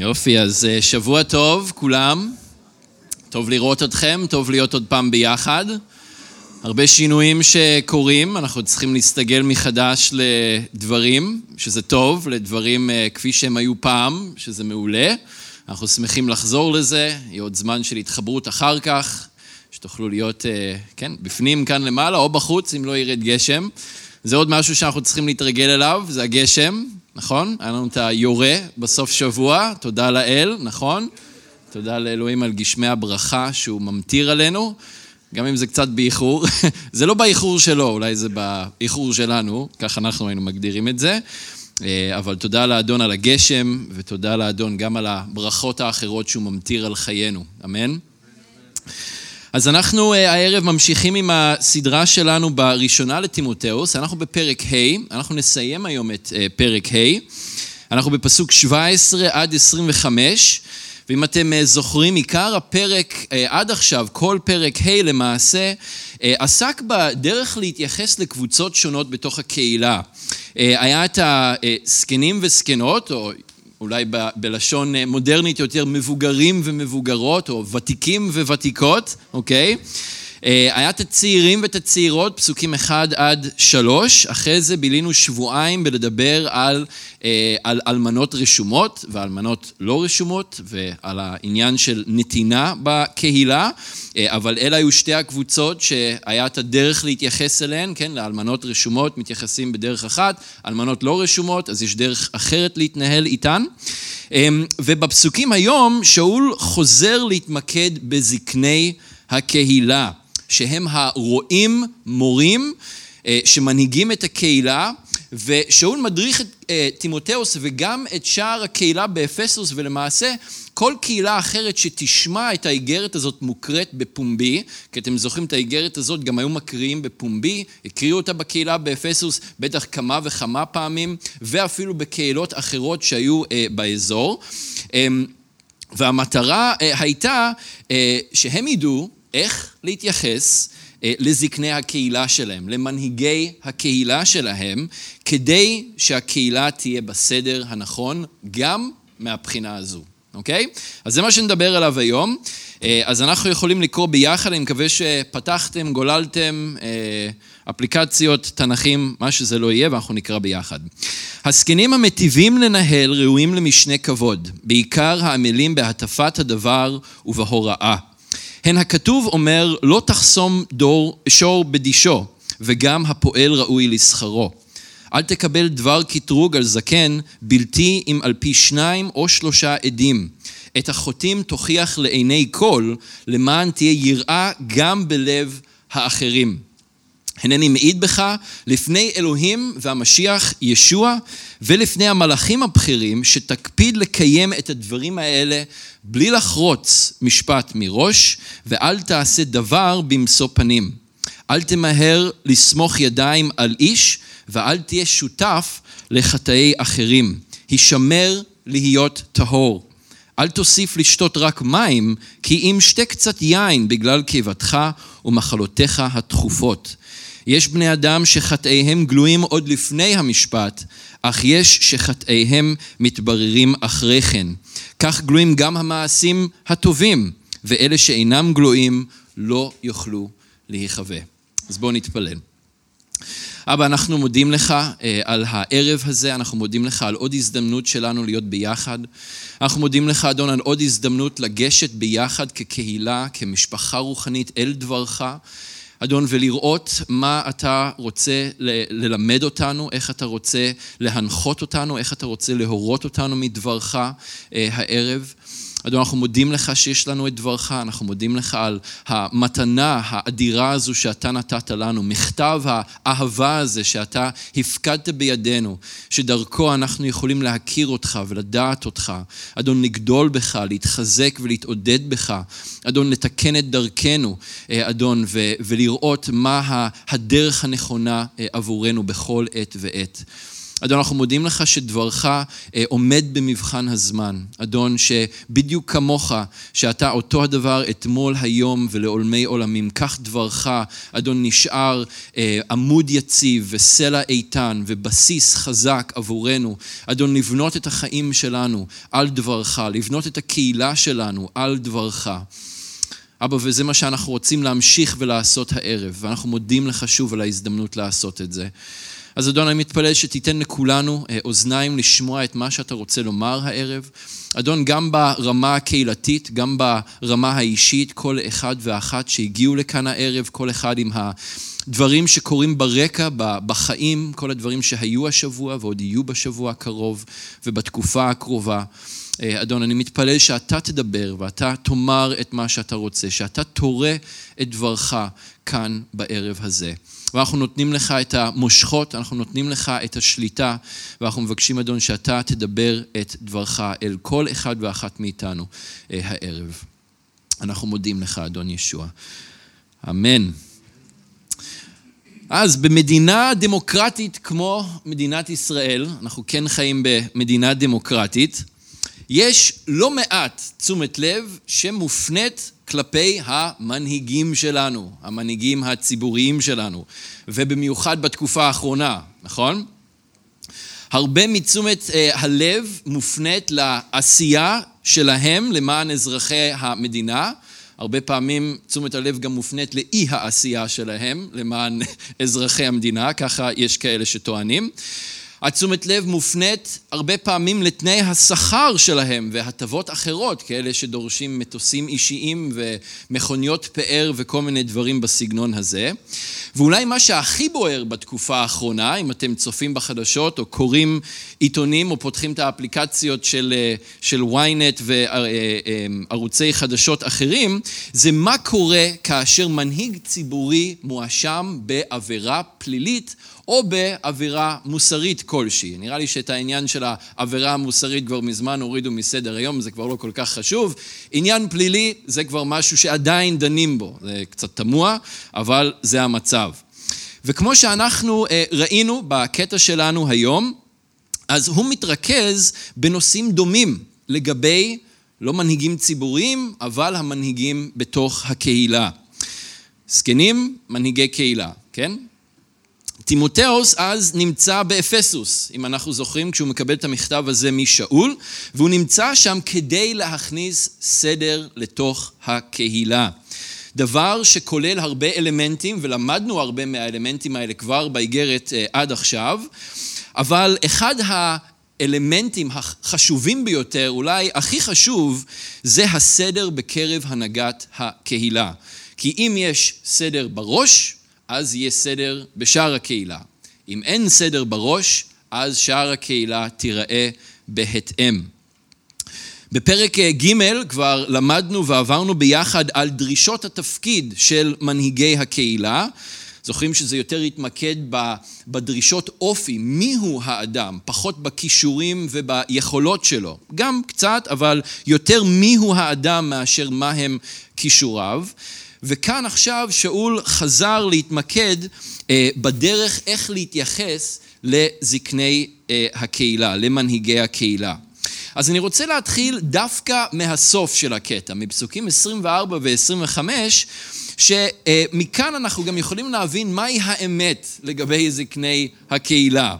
יופי, אז אה, שבוע טוב, כולם. טוב לראות אתכם, טוב להיות עוד פעם ביחד. הרבה שינויים שקורים, אנחנו צריכים להסתגל מחדש לדברים, שזה טוב, לדברים אה, כפי שהם היו פעם, שזה מעולה. אנחנו שמחים לחזור לזה, יהיה עוד זמן של התחברות אחר כך, שתוכלו להיות, אה, כן, בפנים כאן למעלה או בחוץ, אם לא ירד גשם. זה עוד משהו שאנחנו צריכים להתרגל אליו, זה הגשם, נכון? היה לנו את היורה בסוף שבוע, תודה לאל, נכון? תודה לאלוהים על גשמי הברכה שהוא ממטיר עלינו, גם אם זה קצת באיחור. זה לא באיחור שלו, אולי זה באיחור שלנו, כך אנחנו היינו מגדירים את זה. אה, אבל תודה לאדון על הגשם, ותודה לאדון גם על הברכות האחרות שהוא ממטיר על חיינו. אמן? אז אנחנו אה, הערב ממשיכים עם הסדרה שלנו בראשונה לתימותאוס, אנחנו בפרק ה', אנחנו נסיים היום את אה, פרק ה', אנחנו בפסוק 17 עד 25, ואם אתם אה, זוכרים, עיקר הפרק עד עכשיו, כל פרק ה' למעשה, עסק בדרך להתייחס לקבוצות שונות בתוך הקהילה. היה את הזקנים וזקנות, או אולי ב, בלשון אה, מודרנית יותר, מבוגרים ומבוגרות, או ותיקים וותיקות, אוקיי? אה, היה את הצעירים ואת הצעירות, פסוקים 1 עד 3, אחרי זה בילינו שבועיים בלדבר על, אה, על אלמנות רשומות ואלמנות לא רשומות ועל העניין של נתינה בקהילה, אה, אבל אלה היו שתי הקבוצות שהיה את הדרך להתייחס אליהן, כן, לאלמנות רשומות מתייחסים בדרך אחת, אלמנות לא רשומות, אז יש דרך אחרת להתנהל איתן. ובפסוקים היום שאול חוזר להתמקד בזקני הקהילה. שהם הרועים מורים אה, שמנהיגים את הקהילה, ושאול מדריך את אה, תימותאוס וגם את שאר הקהילה באפסוס, ולמעשה כל קהילה אחרת שתשמע את האיגרת הזאת מוקראת בפומבי, כי אתם זוכרים את האיגרת הזאת, גם היו מקריאים בפומבי, הקריאו אותה בקהילה באפסוס בטח כמה וכמה פעמים, ואפילו בקהילות אחרות שהיו אה, באזור. אמ, והמטרה הייתה שהם ידעו איך להתייחס אה, לזקני הקהילה שלהם, למנהיגי הקהילה שלהם, כדי שהקהילה תהיה בסדר הנכון גם מהבחינה הזו, אוקיי? אז זה מה שנדבר עליו היום. אה, אז אנחנו יכולים לקרוא ביחד, אני מקווה שפתחתם, גוללתם אה, אפליקציות, תנכים, מה שזה לא יהיה, ואנחנו נקרא ביחד. הזקנים המטיבים לנהל ראויים למשנה כבוד, בעיקר העמלים בהטפת הדבר ובהוראה. הן הכתוב אומר, לא תחסום דור, שור בדישו, וגם הפועל ראוי לשכרו. אל תקבל דבר קטרוג על זקן, בלתי אם על פי שניים או שלושה עדים. את החוטאים תוכיח לעיני כל, למען תהיה יראה גם בלב האחרים. הנני מעיד בך לפני אלוהים והמשיח ישוע ולפני המלאכים הבכירים שתקפיד לקיים את הדברים האלה בלי לחרוץ משפט מראש ואל תעשה דבר במשוא פנים. אל תמהר לסמוך ידיים על איש ואל תהיה שותף לחטאי אחרים. הישמר להיות טהור. אל תוסיף לשתות רק מים, כי אם שתה קצת יין בגלל קיבתך ומחלותיך התכופות. יש בני אדם שחטאיהם גלויים עוד לפני המשפט, אך יש שחטאיהם מתבררים אחרי כן. כך גלויים גם המעשים הטובים, ואלה שאינם גלויים לא יוכלו להיחווה. אז בואו נתפלל. אבא, אנחנו מודים לך אה, על הערב הזה, אנחנו מודים לך על עוד הזדמנות שלנו להיות ביחד. אנחנו מודים לך, אדון, על עוד הזדמנות לגשת ביחד כקהילה, כמשפחה רוחנית אל דברך. אדון, ולראות מה אתה רוצה ללמד אותנו, איך אתה רוצה להנחות אותנו, איך אתה רוצה להורות אותנו מדברך אה, הערב. אדון, אנחנו מודים לך שיש לנו את דברך, אנחנו מודים לך על המתנה האדירה הזו שאתה נתת לנו, מכתב האהבה הזה שאתה הפקדת בידינו, שדרכו אנחנו יכולים להכיר אותך ולדעת אותך. אדון, לגדול בך, להתחזק ולהתעודד בך. אדון, לתקן את דרכנו, אה, אדון, ולראות מה הדרך הנכונה אה, עבורנו בכל עת ועת. אדון, אנחנו מודים לך שדברך אה, עומד במבחן הזמן. אדון, שבדיוק כמוך, שאתה אותו הדבר אתמול, היום ולעולמי עולמים. כך דברך, אדון, נשאר אה, עמוד יציב וסלע איתן ובסיס חזק עבורנו. אדון, לבנות את החיים שלנו על דברך, לבנות את הקהילה שלנו על דברך. אבא, וזה מה שאנחנו רוצים להמשיך ולעשות הערב, ואנחנו מודים לך שוב על ההזדמנות לעשות את זה. אז אדון, אני מתפלל שתיתן לכולנו אה, אוזניים לשמוע את מה שאתה רוצה לומר הערב. אדון, גם ברמה הקהילתית, גם ברמה האישית, כל אחד ואחת שהגיעו לכאן הערב, כל אחד עם הדברים שקורים ברקע, בחיים, כל הדברים שהיו השבוע ועוד יהיו בשבוע הקרוב ובתקופה הקרובה. אה, אדון, אני מתפלל שאתה תדבר ואתה תאמר את מה שאתה רוצה, שאתה תורה את דברך כאן בערב הזה. ואנחנו נותנים לך את המושכות, אנחנו נותנים לך את השליטה, ואנחנו מבקשים, אדון, שאתה תדבר את דברך אל כל אחד ואחת מאיתנו אה, הערב. אנחנו מודים לך, אדון ישוע. אמן. אז במדינה דמוקרטית כמו מדינת ישראל, אנחנו כן חיים במדינה דמוקרטית, יש לא מעט תשומת לב שמופנית כלפי המנהיגים שלנו, המנהיגים הציבוריים שלנו, ובמיוחד בתקופה האחרונה, נכון? הרבה מתשומת אה, הלב מופנית לעשייה שלהם למען אזרחי המדינה. הרבה פעמים תשומת הלב גם מופנית לאי העשייה שלהם למען אזרחי המדינה, ככה יש כאלה שטוענים. התשומת לב מופנית הרבה פעמים לתנאי השכר שלהם והטבות אחרות, כאלה שדורשים מטוסים אישיים ומכוניות פאר וכל מיני דברים בסגנון הזה. ואולי מה שהכי בוער בתקופה האחרונה, אם אתם צופים בחדשות או קוראים עיתונים או פותחים את האפליקציות של, של ynet וערוצי חדשות אחרים, זה מה קורה כאשר מנהיג ציבורי מואשם בעבירה פלילית או בעבירה מוסרית כלשהי. נראה לי שאת העניין של העבירה המוסרית כבר מזמן הורידו מסדר היום, זה כבר לא כל כך חשוב. עניין פלילי זה כבר משהו שעדיין דנים בו, זה קצת תמוה, אבל זה המצב. וכמו שאנחנו אה, ראינו בקטע שלנו היום, אז הוא מתרכז בנושאים דומים לגבי לא מנהיגים ציבוריים, אבל המנהיגים בתוך הקהילה. זקנים, מנהיגי קהילה, כן? תימותאוס אז נמצא באפסוס, אם אנחנו זוכרים, כשהוא מקבל את המכתב הזה משאול, והוא נמצא שם כדי להכניס סדר לתוך הקהילה. דבר שכולל הרבה אלמנטים, ולמדנו הרבה מהאלמנטים האלה כבר באיגרת אה, עד עכשיו, אבל אחד האלמנטים החשובים ביותר, אולי הכי חשוב, זה הסדר בקרב הנהגת הקהילה. כי אם יש סדר בראש, אז יהיה סדר בשאר הקהילה. אם אין סדר בראש, אז שאר הקהילה תיראה בהתאם. בפרק ג' כבר למדנו ועברנו ביחד על דרישות התפקיד של מנהיגי הקהילה. זוכרים שזה יותר התמקד בדרישות אופי, מיהו האדם, פחות בכישורים וביכולות שלו. גם קצת, אבל יותר מיהו האדם מאשר מהם כישוריו. וכאן עכשיו שאול חזר להתמקד אה, בדרך איך להתייחס לזקני אה, הקהילה, למנהיגי הקהילה. אז אני רוצה להתחיל דווקא מהסוף של הקטע, מפסוקים 24 ו-25, שמכאן אנחנו גם יכולים להבין מהי האמת לגבי זקני הקהילה.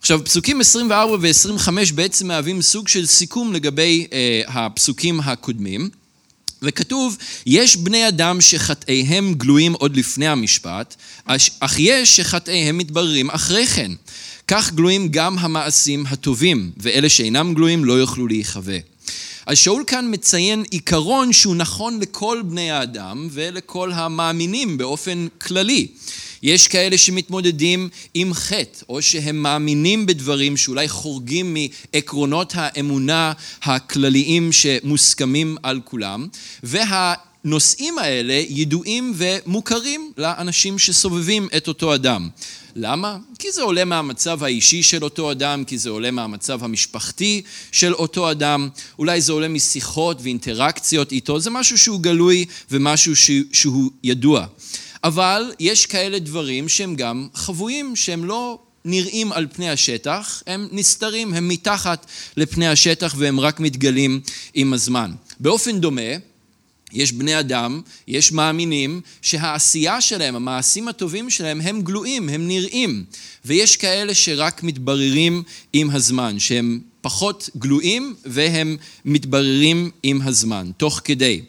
עכשיו, פסוקים 24 ו-25 בעצם מהווים סוג של סיכום לגבי אה, הפסוקים הקודמים. וכתוב, יש בני אדם שחטאיהם גלויים עוד לפני המשפט, אך יש שחטאיהם מתבררים אחרי כן. כך גלויים גם המעשים הטובים, ואלה שאינם גלויים לא יוכלו להיחווה. אז שאול כאן מציין עיקרון שהוא נכון לכל בני האדם ולכל המאמינים באופן כללי. יש כאלה שמתמודדים עם חטא, או שהם מאמינים בדברים שאולי חורגים מעקרונות האמונה הכלליים שמוסכמים על כולם, והנושאים האלה ידועים ומוכרים לאנשים שסובבים את אותו אדם. למה? כי זה עולה מהמצב האישי של אותו אדם, כי זה עולה מהמצב המשפחתי של אותו אדם, אולי זה עולה משיחות ואינטראקציות איתו, זה משהו שהוא גלוי ומשהו שהוא ידוע. אבל יש כאלה דברים שהם גם חבויים, שהם לא נראים על פני השטח, הם נסתרים, הם מתחת לפני השטח והם רק מתגלים עם הזמן. באופן דומה, יש בני אדם, יש מאמינים, שהעשייה שלהם, המעשים הטובים שלהם, הם גלויים, הם נראים. ויש כאלה שרק מתבררים עם הזמן, שהם פחות גלויים והם מתבררים עם הזמן, תוך כדי.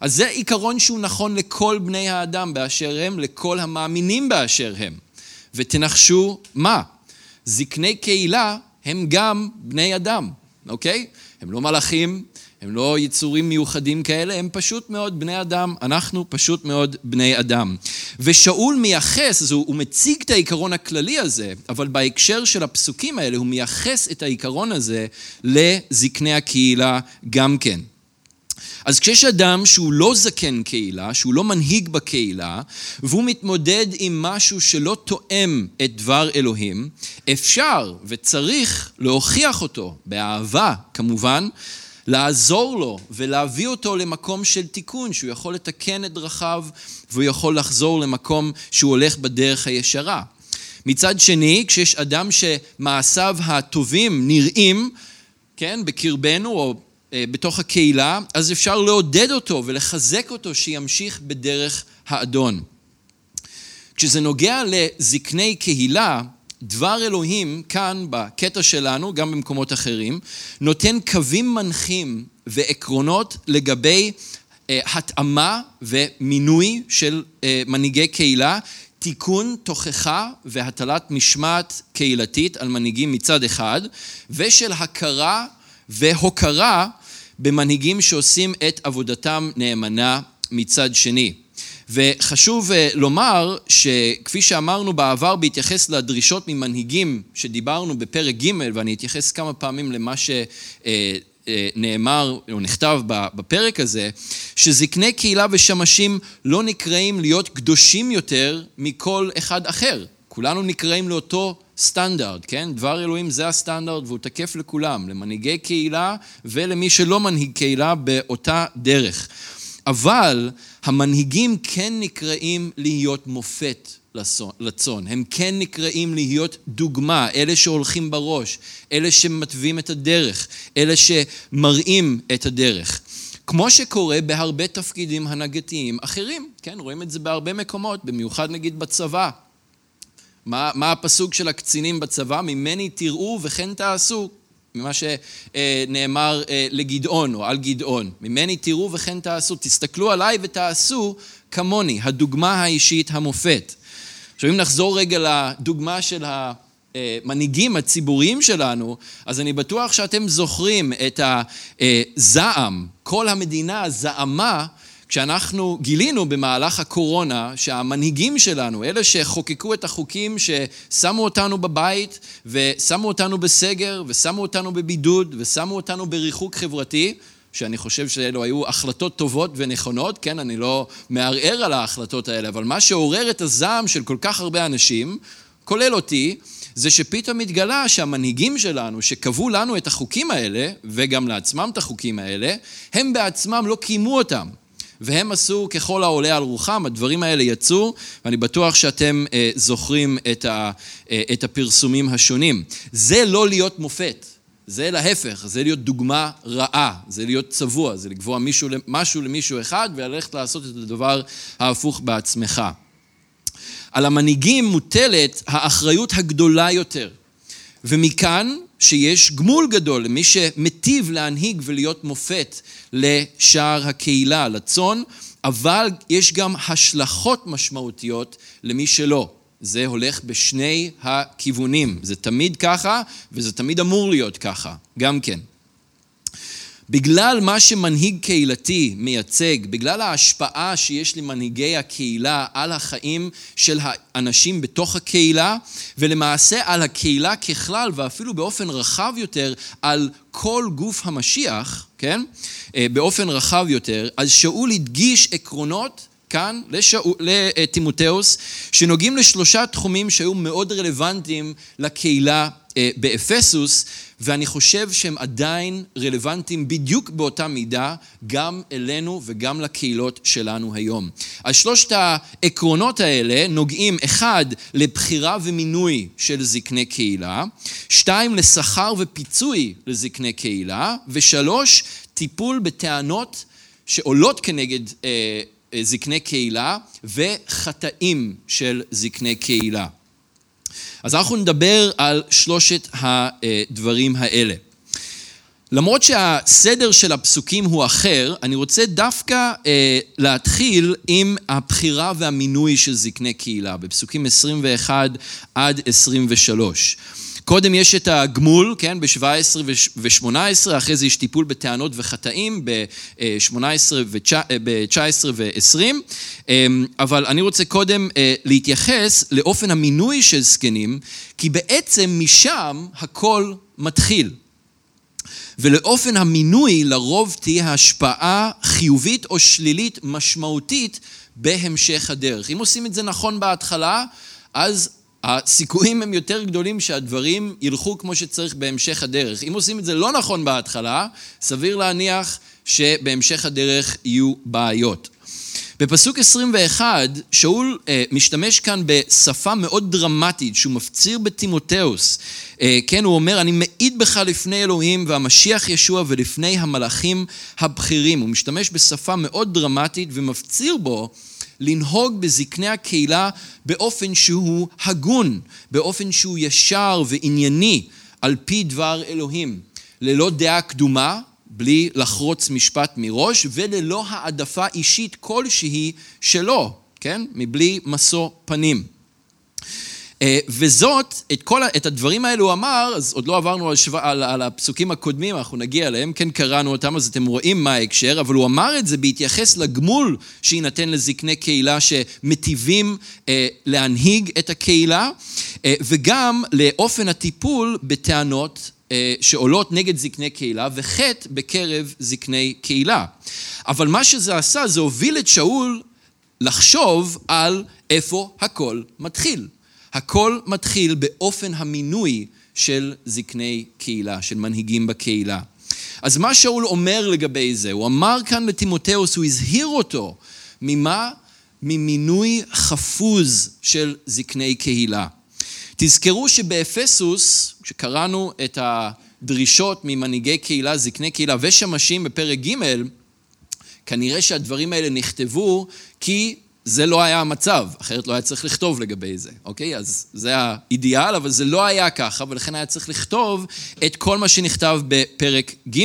אז זה עיקרון שהוא נכון לכל בני האדם באשר הם, לכל המאמינים באשר הם. ותנחשו מה? זקני קהילה הם גם בני אדם, אוקיי? הם לא מלאכים, הם לא יצורים מיוחדים כאלה, הם פשוט מאוד בני אדם, אנחנו פשוט מאוד בני אדם. ושאול מייחס, אז הוא, הוא מציג את העיקרון הכללי הזה, אבל בהקשר של הפסוקים האלה הוא מייחס את העיקרון הזה לזקני הקהילה גם כן. אז כשיש אדם שהוא לא זקן קהילה, שהוא לא מנהיג בקהילה, והוא מתמודד עם משהו שלא תואם את דבר אלוהים, אפשר וצריך להוכיח אותו, באהבה כמובן, לעזור לו ולהביא אותו למקום של תיקון, שהוא יכול לתקן את דרכיו והוא יכול לחזור למקום שהוא הולך בדרך הישרה. מצד שני, כשיש אדם שמעשיו הטובים נראים, כן, בקרבנו או אה, בתוך הקהילה, אז אפשר לעודד אותו ולחזק אותו שימשיך בדרך האדון. כשזה נוגע לזקני קהילה, דבר אלוהים כאן בקטע שלנו, גם במקומות אחרים, נותן קווים מנחים ועקרונות לגבי אה, התאמה ומינוי של אה, מנהיגי קהילה, תיקון תוכחה והטלת משמעת קהילתית על מנהיגים מצד אחד, ושל הכרה והוקרה במנהיגים שעושים את עבודתם נאמנה מצד שני. וחשוב אה, לומר שכפי שאמרנו בעבר בהתייחס לדרישות ממנהיגים שדיברנו בפרק ג' ואני אתייחס כמה פעמים למה שנאמר או נכתב בפרק הזה, שזקני קהילה ושמשים לא נקראים להיות קדושים יותר מכל אחד אחר. כולנו נקראים לאותו סטנדרט, כן? דבר אלוהים זה הסטנדרט והוא תקף לכולם, למנהיגי קהילה ולמי שלא מנהיג קהילה באותה דרך. אבל המנהיגים כן נקראים להיות מופת לצאן, הם כן נקראים להיות דוגמה, אלה שהולכים בראש, אלה שמתווים את הדרך, אלה שמראים את הדרך. כמו שקורה בהרבה תפקידים הנהגתיים אחרים, כן, רואים את זה בהרבה מקומות, במיוחד נגיד בצבא. מה, מה הפסוק של הקצינים בצבא? ממני תראו וכן תעשו, ממה שנאמר אה, לגדעון או על גדעון. ממני תראו וכן תעשו. תסתכלו עליי ותעשו כמוני, הדוגמה האישית המופת. עכשיו אם נחזור רגע לדוגמה של המנהיגים הציבוריים שלנו, אז אני בטוח שאתם זוכרים את הזעם, כל המדינה זעמה כשאנחנו גילינו במהלך הקורונה שהמנהיגים שלנו, אלה שחוקקו את החוקים ששמו אותנו בבית ושמו אותנו בסגר ושמו אותנו בבידוד ושמו אותנו בריחוק חברתי, שאני חושב שאלו היו החלטות טובות ונכונות, כן, אני לא מערער על ההחלטות האלה, אבל מה שעורר את הזעם של כל כך הרבה אנשים, כולל אותי, זה שפתאום התגלה שהמנהיגים שלנו, שקבעו לנו את החוקים האלה, וגם לעצמם את החוקים האלה, הם בעצמם לא קיימו אותם. והם עשו ככל העולה על רוחם, הדברים האלה יצאו, ואני בטוח שאתם אה, זוכרים את, ה, אה, את הפרסומים השונים. זה לא להיות מופת, זה להפך, זה להיות דוגמה רעה, זה להיות צבוע, זה לקבוע מישהו, משהו למישהו אחד וללכת לעשות את הדבר ההפוך בעצמך. על המנהיגים מוטלת האחריות הגדולה יותר, ומכאן שיש גמול גדול למי שמטיב להנהיג ולהיות מופת לשאר הקהילה, לצאן, אבל יש גם השלכות משמעותיות למי שלא. זה הולך בשני הכיוונים. זה תמיד ככה, וזה תמיד אמור להיות ככה, גם כן. בגלל מה שמנהיג קהילתי מייצג, בגלל ההשפעה שיש למנהיגי הקהילה על החיים של האנשים בתוך הקהילה, ולמעשה על הקהילה ככלל, ואפילו באופן רחב יותר, על כל גוף המשיח, כן? אה, באופן רחב יותר, אז שאול הדגיש עקרונות כאן לטימותאוס, שנוגעים לשלושה תחומים שהיו מאוד רלוונטיים לקהילה באפסוס, ואני חושב שהם עדיין רלוונטיים בדיוק באותה מידה גם אלינו וגם לקהילות שלנו היום. אז שלושת העקרונות האלה נוגעים אחד לבחירה ומינוי של זקני קהילה, שתיים לשכר ופיצוי לזקני קהילה, ושלוש טיפול בטענות שעולות כנגד אה, אה, זקני קהילה וחטאים של זקני קהילה. אז אנחנו נדבר על שלושת הדברים האלה. למרות שהסדר של הפסוקים הוא אחר, אני רוצה דווקא אה, להתחיל עם הבחירה והמינוי של זקני קהילה, בפסוקים 21 עד 23. קודם יש את הגמול, כן, ב-17 ו-18, אחרי זה יש טיפול בטענות וחטאים ב-18 ב-19 ו-20, אבל אני רוצה קודם אה, להתייחס לאופן המינוי של זקנים, כי בעצם משם הכל מתחיל. ולאופן המינוי לרוב תהיה השפעה חיובית או שלילית משמעותית בהמשך הדרך. אם עושים את זה נכון בהתחלה, אז הסיכויים הם יותר גדולים שהדברים ילכו כמו שצריך בהמשך הדרך. אם עושים את זה לא נכון בהתחלה, סביר להניח שבהמשך הדרך יהיו בעיות. בפסוק 21, שאול אה, משתמש כאן בשפה מאוד דרמטית, שהוא מפציר בטימותאוס. אה, כן, הוא אומר, אני מעיד בך לפני אלוהים והמשיח ישוע ולפני המלאכים הבכירים. הוא משתמש בשפה מאוד דרמטית ומפציר בו לנהוג בזקני הקהילה באופן שהוא הגון, באופן שהוא ישר וענייני, על פי דבר אלוהים, ללא דעה קדומה, בלי לחרוץ משפט מראש, וללא העדפה אישית כלשהי שלו, כן? מבלי משוא פנים. אה, וזאת, את, כל, את הדברים האלו אמר, אז עוד לא עברנו על, שו, על, על הפסוקים הקודמים, אנחנו נגיע אליהם, כן קראנו אותם, אז אתם רואים מה ההקשר, אבל הוא אמר את זה בהתייחס לגמול שיינתן לזקני קהילה שמטיבים אה, להנהיג את הקהילה, אה, וגם לאופן הטיפול בטענות אה, שעולות נגד זקני קהילה וחטא בקרב זקני קהילה. אבל מה שזה עשה, זה הוביל את שאול לחשוב על איפה הכל מתחיל. הכל מתחיל באופן המינוי של זקני קהילה, של מנהיגים בקהילה. אז מה שאול אומר לגבי זה, הוא אמר כאן לטימותאוס, הוא הזהיר אותו, ממה? ממינוי חפוז של זקני קהילה. תזכרו שבאפסוס, כשקראנו את הדרישות ממנהיגי קהילה, זקני קהילה ושמשים בפרק ג', כנראה שהדברים האלה נכתבו כי זה לא היה המצב, אחרת לא היה צריך לכתוב לגבי זה, אוקיי? אז זה האידיאל, אבל זה לא היה ככה, ולכן היה צריך לכתוב את כל מה שנכתב בפרק ג'.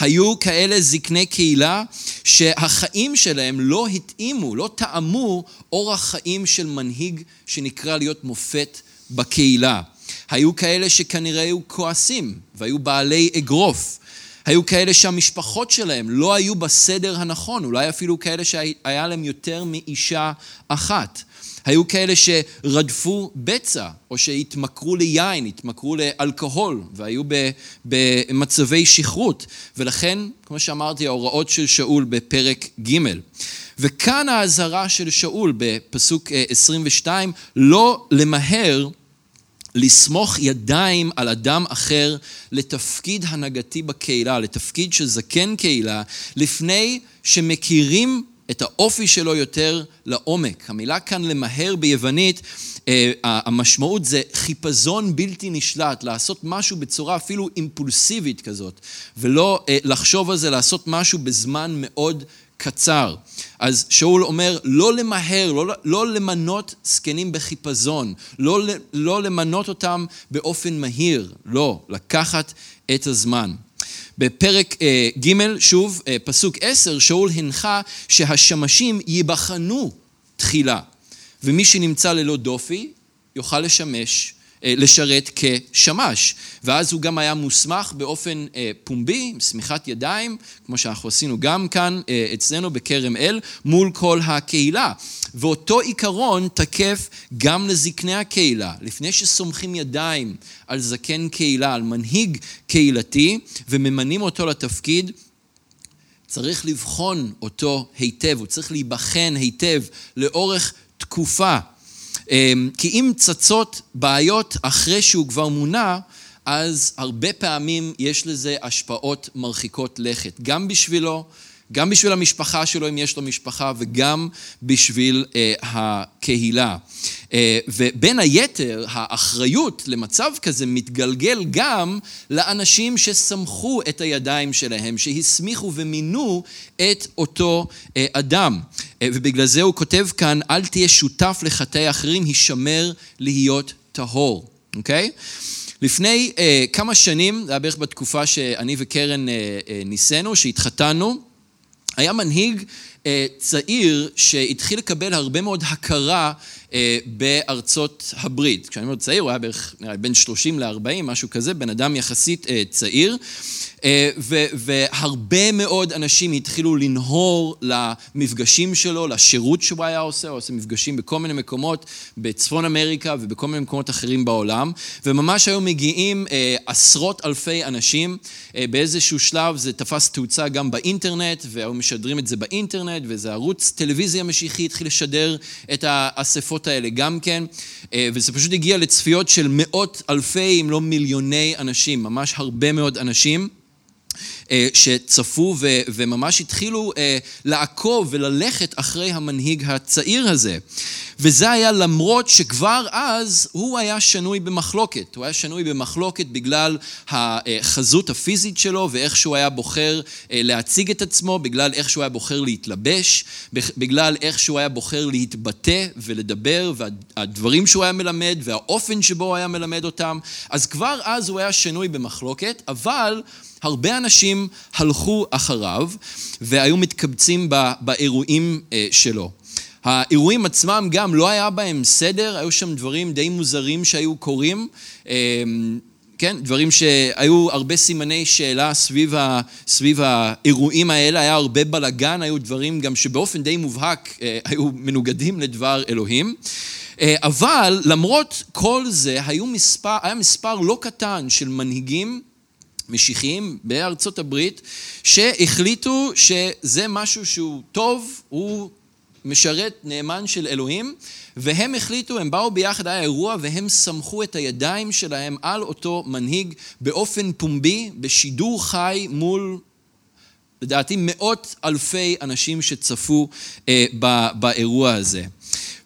היו כאלה זקני קהילה שהחיים שלהם לא התאימו, לא טעמו אורח חיים של מנהיג שנקרא להיות מופת בקהילה. היו כאלה שכנראה היו כועסים והיו בעלי אגרוף. היו כאלה שהמשפחות שלהם לא היו בסדר הנכון, אולי אפילו כאלה שהיה להם יותר מאישה אחת. היו כאלה שרדפו בצע, או שהתמכרו ליין, התמכרו לאלכוהול, והיו במצבי שכרות. ולכן, כמו שאמרתי, ההוראות של שאול בפרק ג'. וכאן האזהרה של שאול בפסוק 22, אה, לא למהר לסמוך ידיים על אדם אחר לתפקיד הנהגתי בקהילה, לתפקיד של זקן קהילה, לפני שמכירים את האופי שלו יותר לעומק. המילה כאן למהר ביוונית, אה, המשמעות זה חיפזון בלתי נשלט, לעשות משהו בצורה אפילו אימפולסיבית כזאת, ולא אה, לחשוב על זה, לעשות משהו בזמן מאוד קצר. אז שאול אומר, לא למהר, לא, לא למנות זקנים בחיפזון, לא, לא למנות אותם באופן מהיר, לא, לקחת את הזמן. בפרק אה, ג', שוב, אה, פסוק עשר, שאול הנחה שהשמשים ייבחנו תחילה, ומי שנמצא ללא דופי יוכל לשמש לשרת כשמש. ואז הוא גם היה מוסמך באופן אה, פומבי, עם שמיכת ידיים, כמו שאנחנו עשינו גם כאן אה, אצלנו בכרם אל, מול כל הקהילה. ואותו עיקרון תקף גם לזקני הקהילה. לפני שסומכים ידיים על זקן קהילה, על מנהיג קהילתי, וממנים אותו לתפקיד, צריך לבחון אותו היטב, הוא צריך להיבחן היטב לאורך תקופה. כי אם צצות בעיות אחרי שהוא כבר מונה, אז הרבה פעמים יש לזה השפעות מרחיקות לכת, גם בשבילו, גם בשביל המשפחה שלו, אם יש לו משפחה, וגם בשביל אה, הקהילה. אה, ובין היתר, האחריות למצב כזה מתגלגל גם לאנשים שסמכו את הידיים שלהם, שהסמיכו ומינו את אותו אה, אדם. אה, ובגלל זה הוא כותב כאן, אל תהיה שותף לחטאי אחרים, הישמר להיות טהור, אוקיי? לפני אה, כמה שנים, זה היה בערך בתקופה שאני וקרן אה, אה, ניסינו, שהתחתנו, היה מנהיג אה, צעיר שהתחיל לקבל הרבה מאוד הכרה בארצות הברית. כשאני אומר צעיר, הוא היה בערך בין 30 ל-40, משהו כזה, בן אדם יחסית אה, צעיר. והרבה מאוד אנשים התחילו לנהור למפגשים שלו, לשירות שהוא היה עושה, הוא עושה מפגשים בכל מיני מקומות בצפון אמריקה ובכל מיני מקומות אחרים בעולם, וממש היו מגיעים עשרות אלפי אנשים. באיזשהו שלב זה תפס תאוצה גם באינטרנט, והיו משדרים את זה באינטרנט, ואיזה ערוץ טלוויזיה משיחי התחיל לשדר את האספות השפות האלה גם כן, אה, וזה פשוט הגיע לצפיות של מאות אלפי, אם לא מיליוני אנשים, ממש הרבה מאוד אנשים. אה, שצפו וממש התחילו אה, לעקוב וללכת אחרי המנהיג הצעיר הזה. וזה היה למרות שכבר אז הוא היה שנוי במחלוקת. הוא היה שנוי במחלוקת בגלל החזות הפיזית שלו ואיך שהוא היה בוחר אה, להציג את עצמו, בגלל איך שהוא היה בוחר להתלבש, בגלל איך שהוא היה בוחר להתבטא ולדבר והדברים שהוא היה מלמד והאופן שבו הוא היה מלמד אותם. אז כבר אז הוא היה שנוי במחלוקת, אבל הרבה אנשים הלכו אחריו והיו מתקבצים באירועים אה, שלו. האירועים עצמם גם לא היה בהם סדר, היו שם דברים די מוזרים שהיו קורים, אה, כן, דברים שהיו הרבה סימני שאלה סביב, ה, סביב האירועים האלה, היה הרבה בלגן, היו דברים גם שבאופן די מובהק אה, היו מנוגדים לדבר אלוהים. אבל למרות כל זה, מספר, היה מספר לא קטן של מנהיגים משיחיים בארצות הברית, שהחליטו שזה משהו שהוא טוב, הוא משרת נאמן של אלוהים, והם החליטו, הם באו ביחד, היה אירוע, והם סמכו את הידיים שלהם על אותו מנהיג באופן פומבי, בשידור חי מול, לדעתי, מאות אלפי אנשים שצפו אה, באירוע הזה.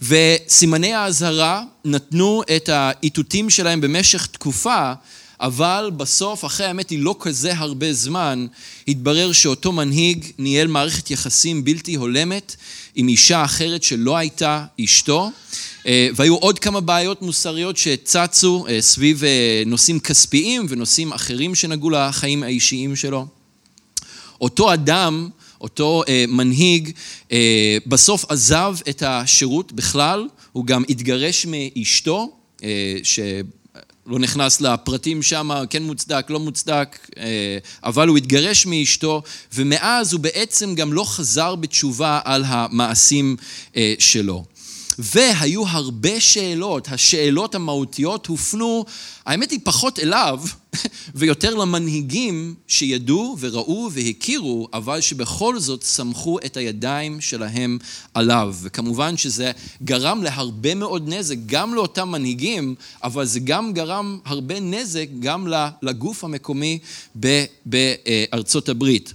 וסימני האזהרה נתנו את האיתותים שלהם במשך תקופה, אבל בסוף, אחרי האמת היא לא כזה הרבה זמן, התברר שאותו מנהיג ניהל מערכת יחסים בלתי הולמת עם אישה אחרת שלא הייתה אשתו, אה, והיו עוד כמה בעיות מוסריות שצצו אה, סביב אה, נושאים כספיים ונושאים אחרים שנגעו לחיים האישיים שלו. אותו אדם, אותו מנהיג, בסוף עזב את השירות בכלל, הוא גם התגרש מאשתו, ש... לא נכנס לפרטים שם, כן מוצדק, לא מוצדק, אה, אבל הוא התגרש מאשתו, ומאז הוא בעצם גם לא חזר בתשובה על המעשים אה, שלו. והיו הרבה שאלות, השאלות המהותיות הופנו, האמת היא פחות אליו, ויותר למנהיגים שידעו וראו והכירו, אבל שבכל זאת סמכו את הידיים שלהם עליו. וכמובן שזה גרם להרבה מאוד נזק, גם לאותם מנהיגים, אבל זה גם גרם הרבה נזק גם לגוף המקומי בארצות הברית.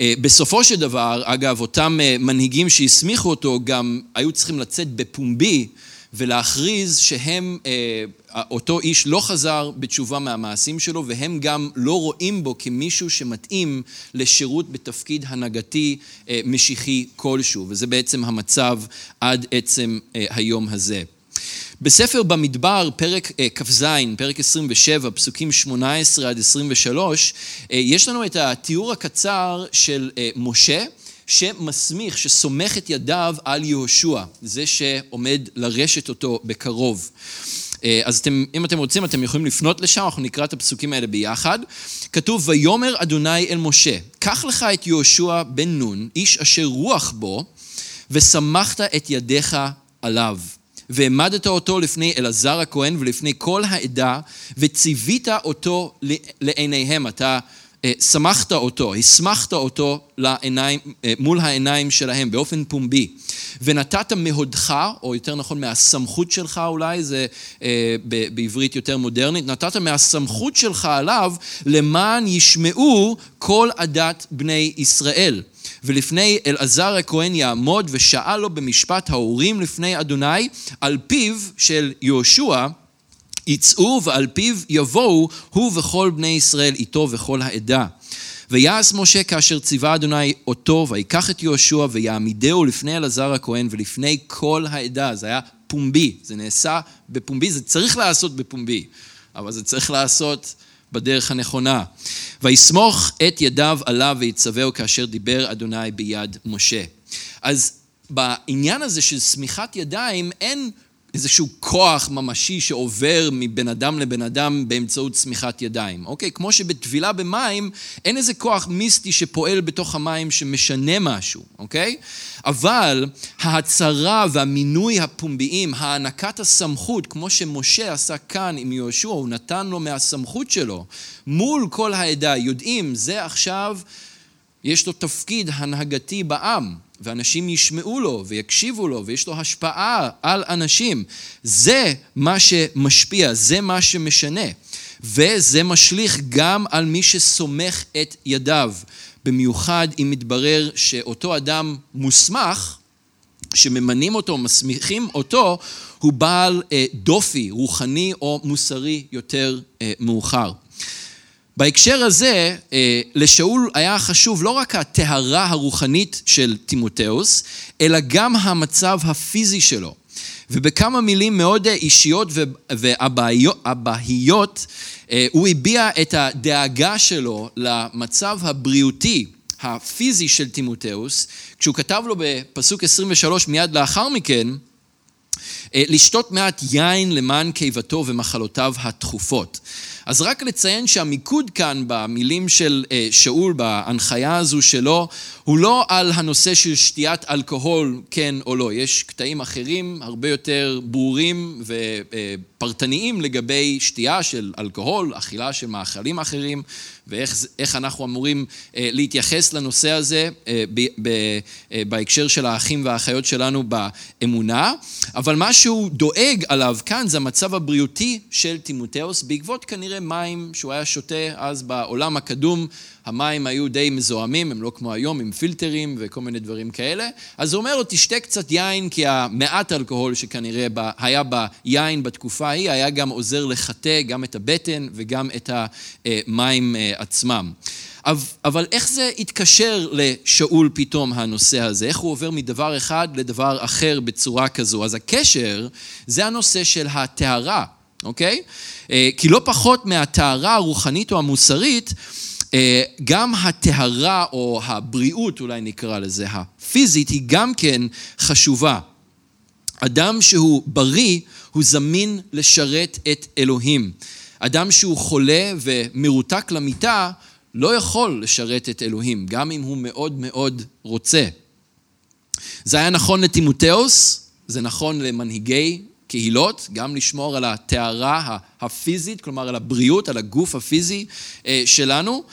אה, בסופו של דבר, אגב, אותם אה, מנהיגים שהסמיכו אותו גם היו צריכים לצאת בפומבי ולהכריז שהם, אה, אותו איש לא חזר בתשובה מהמעשים שלו והם גם לא רואים בו כמישהו שמתאים לשירות בתפקיד הנהגתי משיחי כלשהו, וזה בעצם המצב עד עצם היום הזה. בספר במדבר, פרק אה, כ"ז, פרק 27, פסוקים 18 עד 23, אה, יש לנו את התיאור הקצר של אה, משה. שמסמיך, שסומך את ידיו על יהושע, זה שעומד לרשת אותו בקרוב. אז אתם, אם אתם רוצים, אתם יכולים לפנות לשם, אנחנו נקרא את הפסוקים האלה ביחד. כתוב, ויאמר אדוני אל משה, קח לך את יהושע בן נון, איש אשר רוח בו, ושמחת את ידיך עליו. והעמדת אותו לפני אלעזר הכהן ולפני כל העדה, וציווית אותו לעיניהם. אתה אה, שמחת אותו, הסמכת אותו לעיניים, אה, מול העיניים שלהם באופן פומבי. ונתת מהודך, או יותר נכון מהסמכות שלך אולי, זה אה, בעברית יותר מודרנית, נתת מהסמכות שלך עליו למען ישמעו כל עדת בני ישראל. ולפני אלעזר הכהן יעמוד ושאל לו במשפט ההורים לפני אדוני על פיו של יהושע יצאו ועל פיו יבואו הוא וכל בני ישראל איתו וכל העדה. ויעש משה כאשר ציווה אדוני אותו, ויקח את יהושע ויעמידהו לפני אלעזר הכהן ולפני כל העדה. זה היה פומבי, זה נעשה בפומבי, זה צריך לעשות בפומבי, אבל זה צריך לעשות בדרך הנכונה. ויסמוך את ידיו עליו ויצווהו כאשר דיבר אדוני ביד משה. אז בעניין הזה של סמיכת ידיים אין איזשהו כוח ממשי שעובר מבן אדם לבן אדם באמצעות צמיחת ידיים, אוקיי? כמו שבטבילה במים אין איזה כוח מיסטי שפועל בתוך המים שמשנה משהו, אוקיי? אבל ההצהרה והמינוי הפומביים, הענקת הסמכות, כמו שמשה עשה כאן עם יהושע, הוא נתן לו מהסמכות שלו, מול כל העדה, יודעים, זה עכשיו, יש לו תפקיד הנהגתי בעם. ואנשים ישמעו לו ויקשיבו לו ויש לו השפעה על אנשים. זה מה שמשפיע, זה מה שמשנה. וזה משליך גם על מי שסומך את ידיו. במיוחד אם מתברר שאותו אדם מוסמך, שממנים אותו, מסמיכים אותו, הוא בעל אה, דופי רוחני או מוסרי יותר אה, מאוחר. בהקשר הזה, אה, לשאול היה חשוב לא רק הטהרה הרוחנית של תימותאוס, אלא גם המצב הפיזי שלו. ובכמה מילים מאוד אישיות ואבהיות, אה, הוא הביע את הדאגה שלו למצב הבריאותי הפיזי של תימותאוס, כשהוא כתב לו בפסוק 23 מיד לאחר מכן, אה, לשתות מעט יין למען קיבתו ומחלותיו התכופות. אז רק לציין שהמיקוד כאן במילים של אה, שאול, בהנחיה הזו שלו, הוא לא על הנושא של שתיית אלכוהול, כן או לא. יש קטעים אחרים, הרבה יותר ברורים ופרטניים לגבי שתייה של אלכוהול, אכילה של מאכלים אחרים, ואיך אנחנו אמורים אה, להתייחס לנושא הזה אה, בהקשר של האחים והאחיות שלנו באמונה. אבל מה שהוא דואג עליו כאן זה המצב הבריאותי של תימותאוס, בעקבות כנראה מים שהוא היה שותה אז בעולם הקדום. המים היו די מזוהמים, הם לא כמו היום עם פילטרים וכל מיני דברים כאלה. אז הוא אומר לו, תשתה קצת יין, כי המעט אלכוהול שכנראה היה ביין בתקופה ההיא, היה גם עוזר לחטא גם את הבטן וגם את המים אה, עצמם. אבל איך זה התקשר לשאול פתאום הנושא הזה? איך הוא עובר מדבר אחד לדבר אחר בצורה כזו? אז הקשר זה הנושא של הטהרה, אוקיי? אה, כי לא פחות מהטהרה הרוחנית או המוסרית, גם הטהרה או הבריאות, אולי נקרא לזה, הפיזית, היא גם כן חשובה. אדם שהוא בריא, הוא זמין לשרת את אלוהים. אדם שהוא חולה ומרותק למיטה, לא יכול לשרת את אלוהים, גם אם הוא מאוד מאוד רוצה. זה היה נכון לטימותאוס, זה נכון למנהיגי קהילות, גם לשמור על הטהרה הפיזית, כלומר על הבריאות, על הגוף הפיזי אה, שלנו,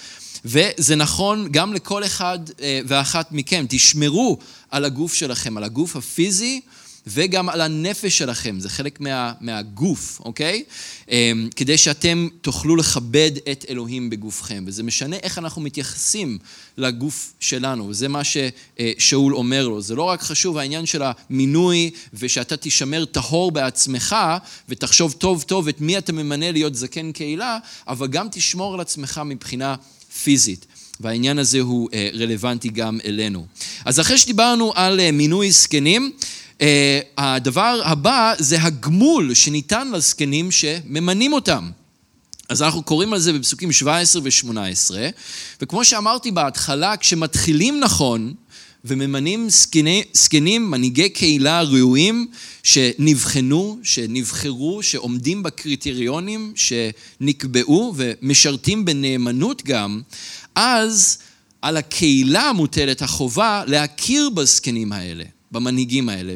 וזה נכון גם לכל אחד אה, ואחת מכם. תשמרו על הגוף שלכם, על הגוף הפיזי. וגם על הנפש שלכם, זה חלק מה, מהגוף, אוקיי? אמ, כדי שאתם תוכלו לכבד את אלוהים בגופכם, וזה משנה איך אנחנו מתייחסים לגוף שלנו, וזה מה ששאול אומר לו. זה לא רק חשוב העניין של המינוי, ושאתה תישמר טהור בעצמך, ותחשוב טוב טוב את מי אתה ממנה להיות זקן קהילה, אבל גם תשמור על עצמך מבחינה פיזית. והעניין הזה הוא אה, רלוונטי גם אלינו. אז אחרי שדיברנו על אה, מינוי זקנים, אה, הדבר הבא זה הגמול שניתן לזקנים שממנים אותם. אז אנחנו קוראים על זה בפסוקים 17 ו-18, וכמו שאמרתי בהתחלה, כשמתחילים נכון וממנים זקני, זקנים, מנהיגי קהילה ראויים שנבחנו, שנבחרו, שעומדים בקריטריונים שנקבעו ומשרתים בנאמנות גם, אז על הקהילה מוטלת החובה להכיר בזקנים האלה. במנהיגים האלה,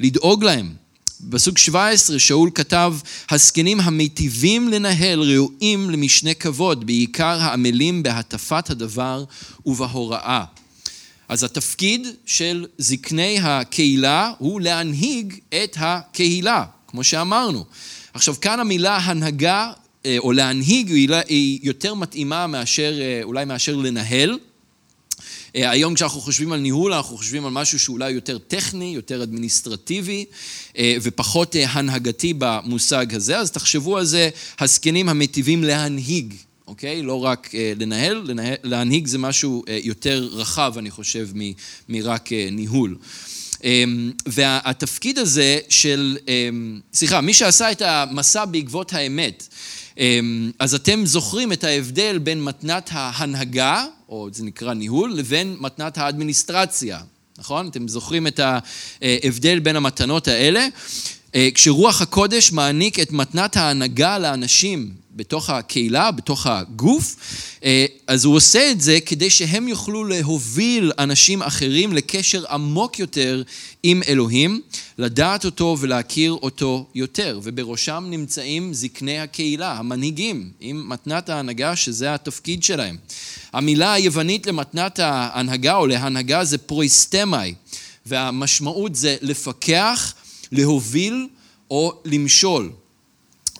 ולדאוג להם. בסוג 17 שאול כתב, הזקנים המיטיבים לנהל ראויים למשנה כבוד, בעיקר העמלים בהטפת הדבר ובהוראה. אז התפקיד של זקני הקהילה הוא להנהיג את הקהילה, כמו שאמרנו. עכשיו, כאן המילה הנהגה אה, או להנהיג היא יותר מתאימה מאשר, אה, אולי מאשר לנהל. אה, היום כשאנחנו חושבים על ניהול, אנחנו חושבים על משהו שאולי יותר טכני, יותר אדמיניסטרטיבי ופחות הנהגתי במושג הזה, אז תחשבו על זה, הזקנים המטיבים להנהיג, אוקיי? לא רק לנהל, לנהל להנהיג זה משהו יותר רחב, אני חושב, מ, מרק ניהול. והתפקיד הזה של, סליחה, מי שעשה את המסע בעקבות האמת, אמ, אז אתם זוכרים את ההבדל בין מתנת ההנהגה, או זה נקרא ניהול, לבין מתנת האדמיניסטרציה, נכון? אתם זוכרים את ההבדל בין המתנות האלה? אה, כשרוח הקודש מעניק את מתנת ההנהגה לאנשים בתוך הקהילה, בתוך הגוף, אה, אז הוא עושה את זה כדי שהם יוכלו להוביל אנשים אחרים לקשר עמוק יותר עם אלוהים, לדעת אותו ולהכיר אותו יותר, ובראשם נמצאים זקני הקהילה, המנהיגים, עם מתנת ההנהגה שזה התפקיד שלהם. המילה היוונית למתנת ההנהגה או להנהגה זה פרויסטמאי, והמשמעות זה לפקח, להוביל או למשול.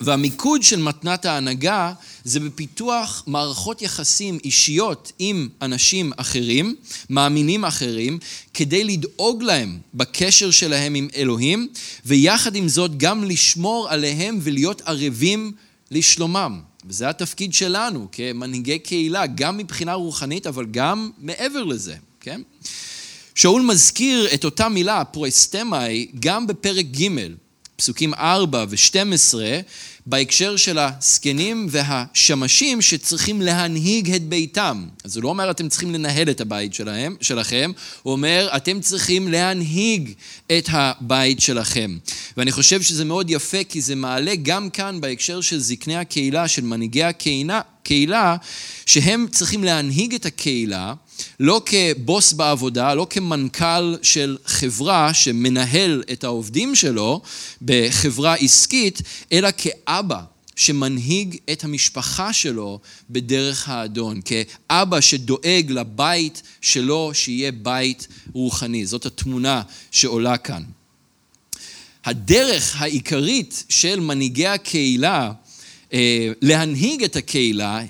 והמיקוד של מתנת ההנהגה זה בפיתוח מערכות יחסים אישיות עם אנשים אחרים, מאמינים אחרים, כדי לדאוג להם בקשר שלהם עם אלוהים, ויחד עם זאת גם לשמור עליהם ולהיות ערבים לשלומם. וזה התפקיד שלנו כמנהיגי קהילה, גם מבחינה רוחנית, אבל גם מעבר לזה, כן? שאול מזכיר את אותה מילה, פרויסטמאי, גם בפרק ג', פסוקים 4 ו-12, בהקשר של הזקנים והשמשים שצריכים להנהיג את ביתם. אז הוא לא אומר אתם צריכים לנהל את הבית שלהם, שלכם, הוא אומר אתם צריכים להנהיג את הבית שלכם. ואני חושב שזה מאוד יפה כי זה מעלה גם כאן בהקשר של זקני הקהילה, של מנהיגי הקהילה, קהילה, שהם צריכים להנהיג את הקהילה לא כבוס בעבודה, לא כמנכ"ל של חברה שמנהל את העובדים שלו בחברה עסקית, אלא כאבא שמנהיג את המשפחה שלו בדרך האדון, כאבא שדואג לבית שלו שיהיה בית רוחני. זאת התמונה שעולה כאן. הדרך העיקרית של מנהיגי הקהילה אה, להנהיג את הקהילה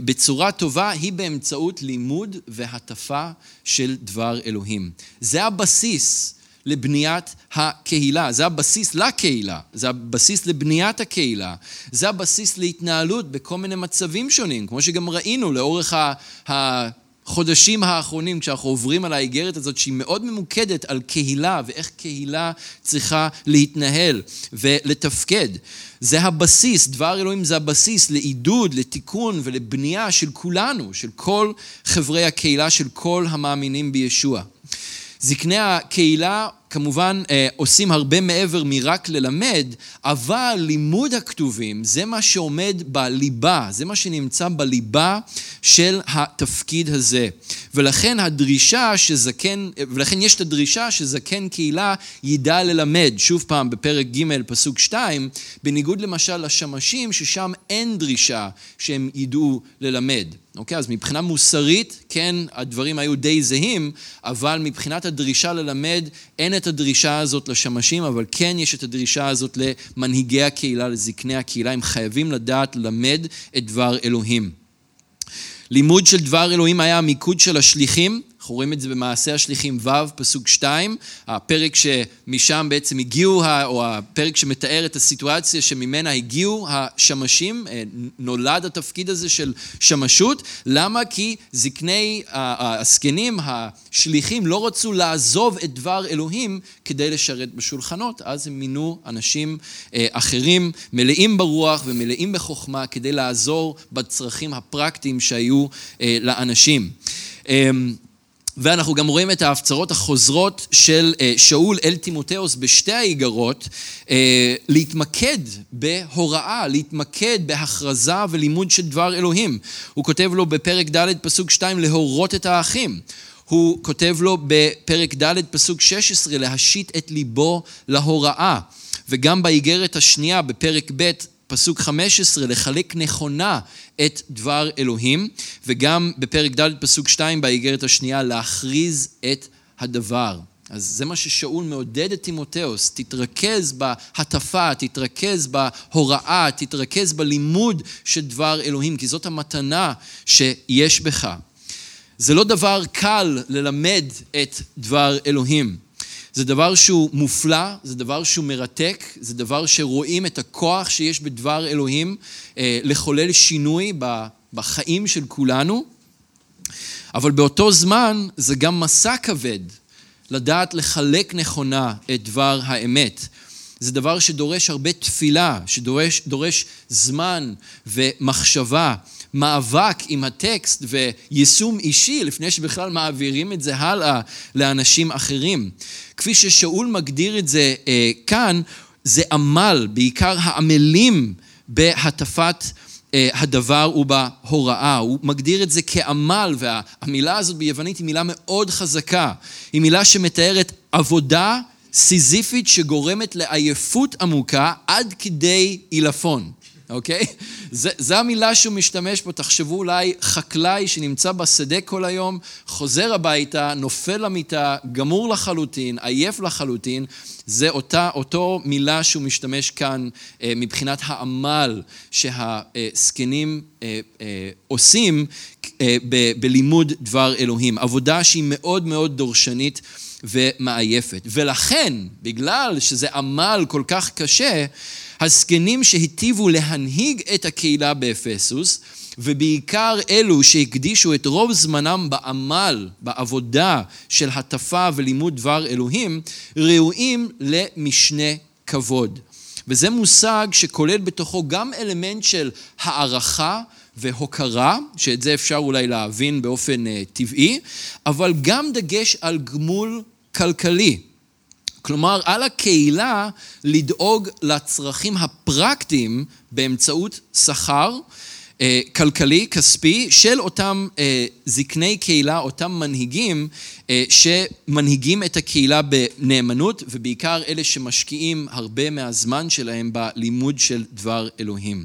בצורה טובה היא באמצעות לימוד והטפה של דבר אלוהים. זה הבסיס לבניית הקהילה, זה הבסיס לקהילה, זה הבסיס לבניית הקהילה, זה הבסיס להתנהלות בכל מיני מצבים שונים, כמו שגם ראינו לאורך ה... החודשים האחרונים, כשאנחנו עוברים על האיגרת הזאת, שהיא מאוד ממוקדת על קהילה ואיך קהילה צריכה להתנהל ולתפקד. זה הבסיס, דבר אלוהים זה הבסיס לעידוד, לתיקון ולבנייה של כולנו, של כל חברי הקהילה, של כל המאמינים בישוע. זקני הקהילה כמובן אה, עושים הרבה מעבר מרק ללמד, אבל לימוד הכתובים זה מה שעומד בליבה, זה מה שנמצא בליבה של התפקיד הזה. ולכן הדרישה שזקן, ולכן יש את הדרישה שזקן קהילה ידע ללמד, שוב פעם בפרק ג' פסוק 2, בניגוד למשל לשמשים ששם אין דרישה שהם ידעו ללמד. אוקיי, אז מבחינה מוסרית, כן, הדברים היו די זהים, אבל מבחינת הדרישה ללמד, אין הדרישה הזאת לשמשים, אבל כן יש את הדרישה הזאת למנהיגי הקהילה, לזקני הקהילה, הם חייבים לדעת ללמד את דבר אלוהים. לימוד של דבר אלוהים היה המיקוד של השליחים, אנחנו רואים את זה במעשה השליחים ו', פסוק 2, הפרק שמשם בעצם הגיעו, או הפרק שמתאר את הסיטואציה שממנה הגיעו השמשים, אה, נולד התפקיד הזה של שמשות. למה? כי זקני הזקנים, השליחים, לא רצו לעזוב את דבר אלוהים כדי לשרת בשולחנות, אז הם מינו אנשים אה, אחרים מלאים ברוח ומלאים בחוכמה כדי לעזור בצרכים הפרקטיים שהיו אה, לאנשים. ואנחנו גם רואים את ההפצרות החוזרות של אה, שאול אל תימותאוס בשתי האיגרות, אה, להתמקד בהוראה, להתמקד בהכרזה ולימוד של דבר אלוהים. הוא כותב לו בפרק ד' פסוק 2 להורות את האחים. הוא כותב לו בפרק ד' פסוק 16 להשית את ליבו להוראה. וגם באיגרת השנייה בפרק ב' פסוק 15, לחלק נכונה את דבר אלוהים, וגם בפרק ד' פסוק 2 באיגרת השנייה, להכריז את הדבר. אז זה מה ששאול מעודד את תימותאוס, תתרכז בהטפה, תתרכז בהוראה, תתרכז בלימוד של דבר אלוהים, כי זאת המתנה שיש בך. זה לא דבר קל ללמד את דבר אלוהים. זה דבר שהוא מופלא, זה דבר שהוא מרתק, זה דבר שרואים את הכוח שיש בדבר אלוהים אה, לחולל שינוי בחיים של כולנו, אבל באותו זמן זה גם מסע כבד לדעת לחלק נכונה את דבר האמת. זה דבר שדורש הרבה תפילה, שדורש זמן ומחשבה, מאבק עם הטקסט ויישום אישי לפני שבכלל מעבירים את זה הלאה לאנשים אחרים. כפי ששאול מגדיר את זה אה, כאן, זה עמל, בעיקר העמלים בהטפת אה, הדבר ובהוראה. הוא מגדיר את זה כעמל, והמילה הזאת ביוונית היא מילה מאוד חזקה. היא מילה שמתארת עבודה סיזיפית שגורמת לעייפות עמוקה עד כדי עילפון. אוקיי? זו המילה שהוא משתמש פה, תחשבו אולי חקלאי שנמצא בשדה כל היום, חוזר הביתה, נופל למיטה, גמור לחלוטין, עייף לחלוטין, זה אותה, אותו מילה שהוא משתמש כאן אה, מבחינת העמל שהזקנים אה, אה, עושים אה, ב, בלימוד דבר אלוהים. עבודה שהיא מאוד מאוד דורשנית. ומעייפת. ולכן, בגלל שזה עמל כל כך קשה, הזקנים שהיטיבו להנהיג את הקהילה באפסוס, ובעיקר אלו שהקדישו את רוב זמנם בעמל, בעבודה של הטפה ולימוד דבר אלוהים, ראויים למשנה כבוד. וזה מושג שכולל בתוכו גם אלמנט של הערכה והוקרה, שאת זה אפשר אולי להבין באופן uh, טבעי, אבל גם דגש על גמול כלכלי. כלומר, על הקהילה לדאוג לצרכים הפרקטיים באמצעות שכר אה, כלכלי, כספי, של אותם אה, זקני קהילה, אותם מנהיגים אה, שמנהיגים את הקהילה בנאמנות, ובעיקר אלה שמשקיעים הרבה מהזמן שלהם בלימוד של דבר אלוהים.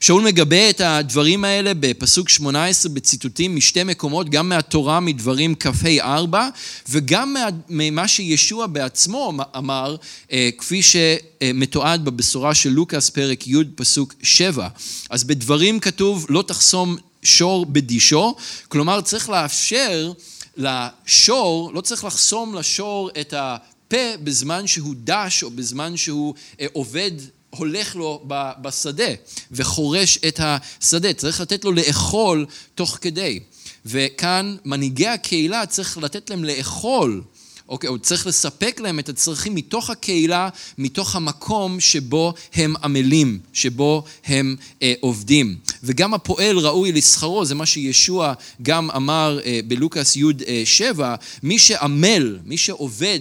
שאול מגבה את הדברים האלה בפסוק 18 בציטוטים משתי מקומות, גם מהתורה מדברים כ"ה 4 וגם ממה שישוע בעצמו אמר, אה, כפי שמתועד בבשורה של לוקאס פרק י' פסוק 7. אז בדברים כתוב לא תחסום שור בדישו, כלומר צריך לאפשר לשור, לא צריך לחסום לשור את הפה בזמן שהוא דש או בזמן שהוא אה, עובד הולך לו בשדה וחורש את השדה, צריך לתת לו לאכול תוך כדי. וכאן מנהיגי הקהילה צריך לתת להם לאכול, אוקיי, הוא צריך לספק להם את הצרכים מתוך הקהילה, מתוך המקום שבו הם עמלים, שבו הם אה, עובדים. וגם הפועל ראוי לשכרו, זה מה שישוע גם אמר אה, בלוקאס י' 7, אה, מי שעמל, מי שעובד,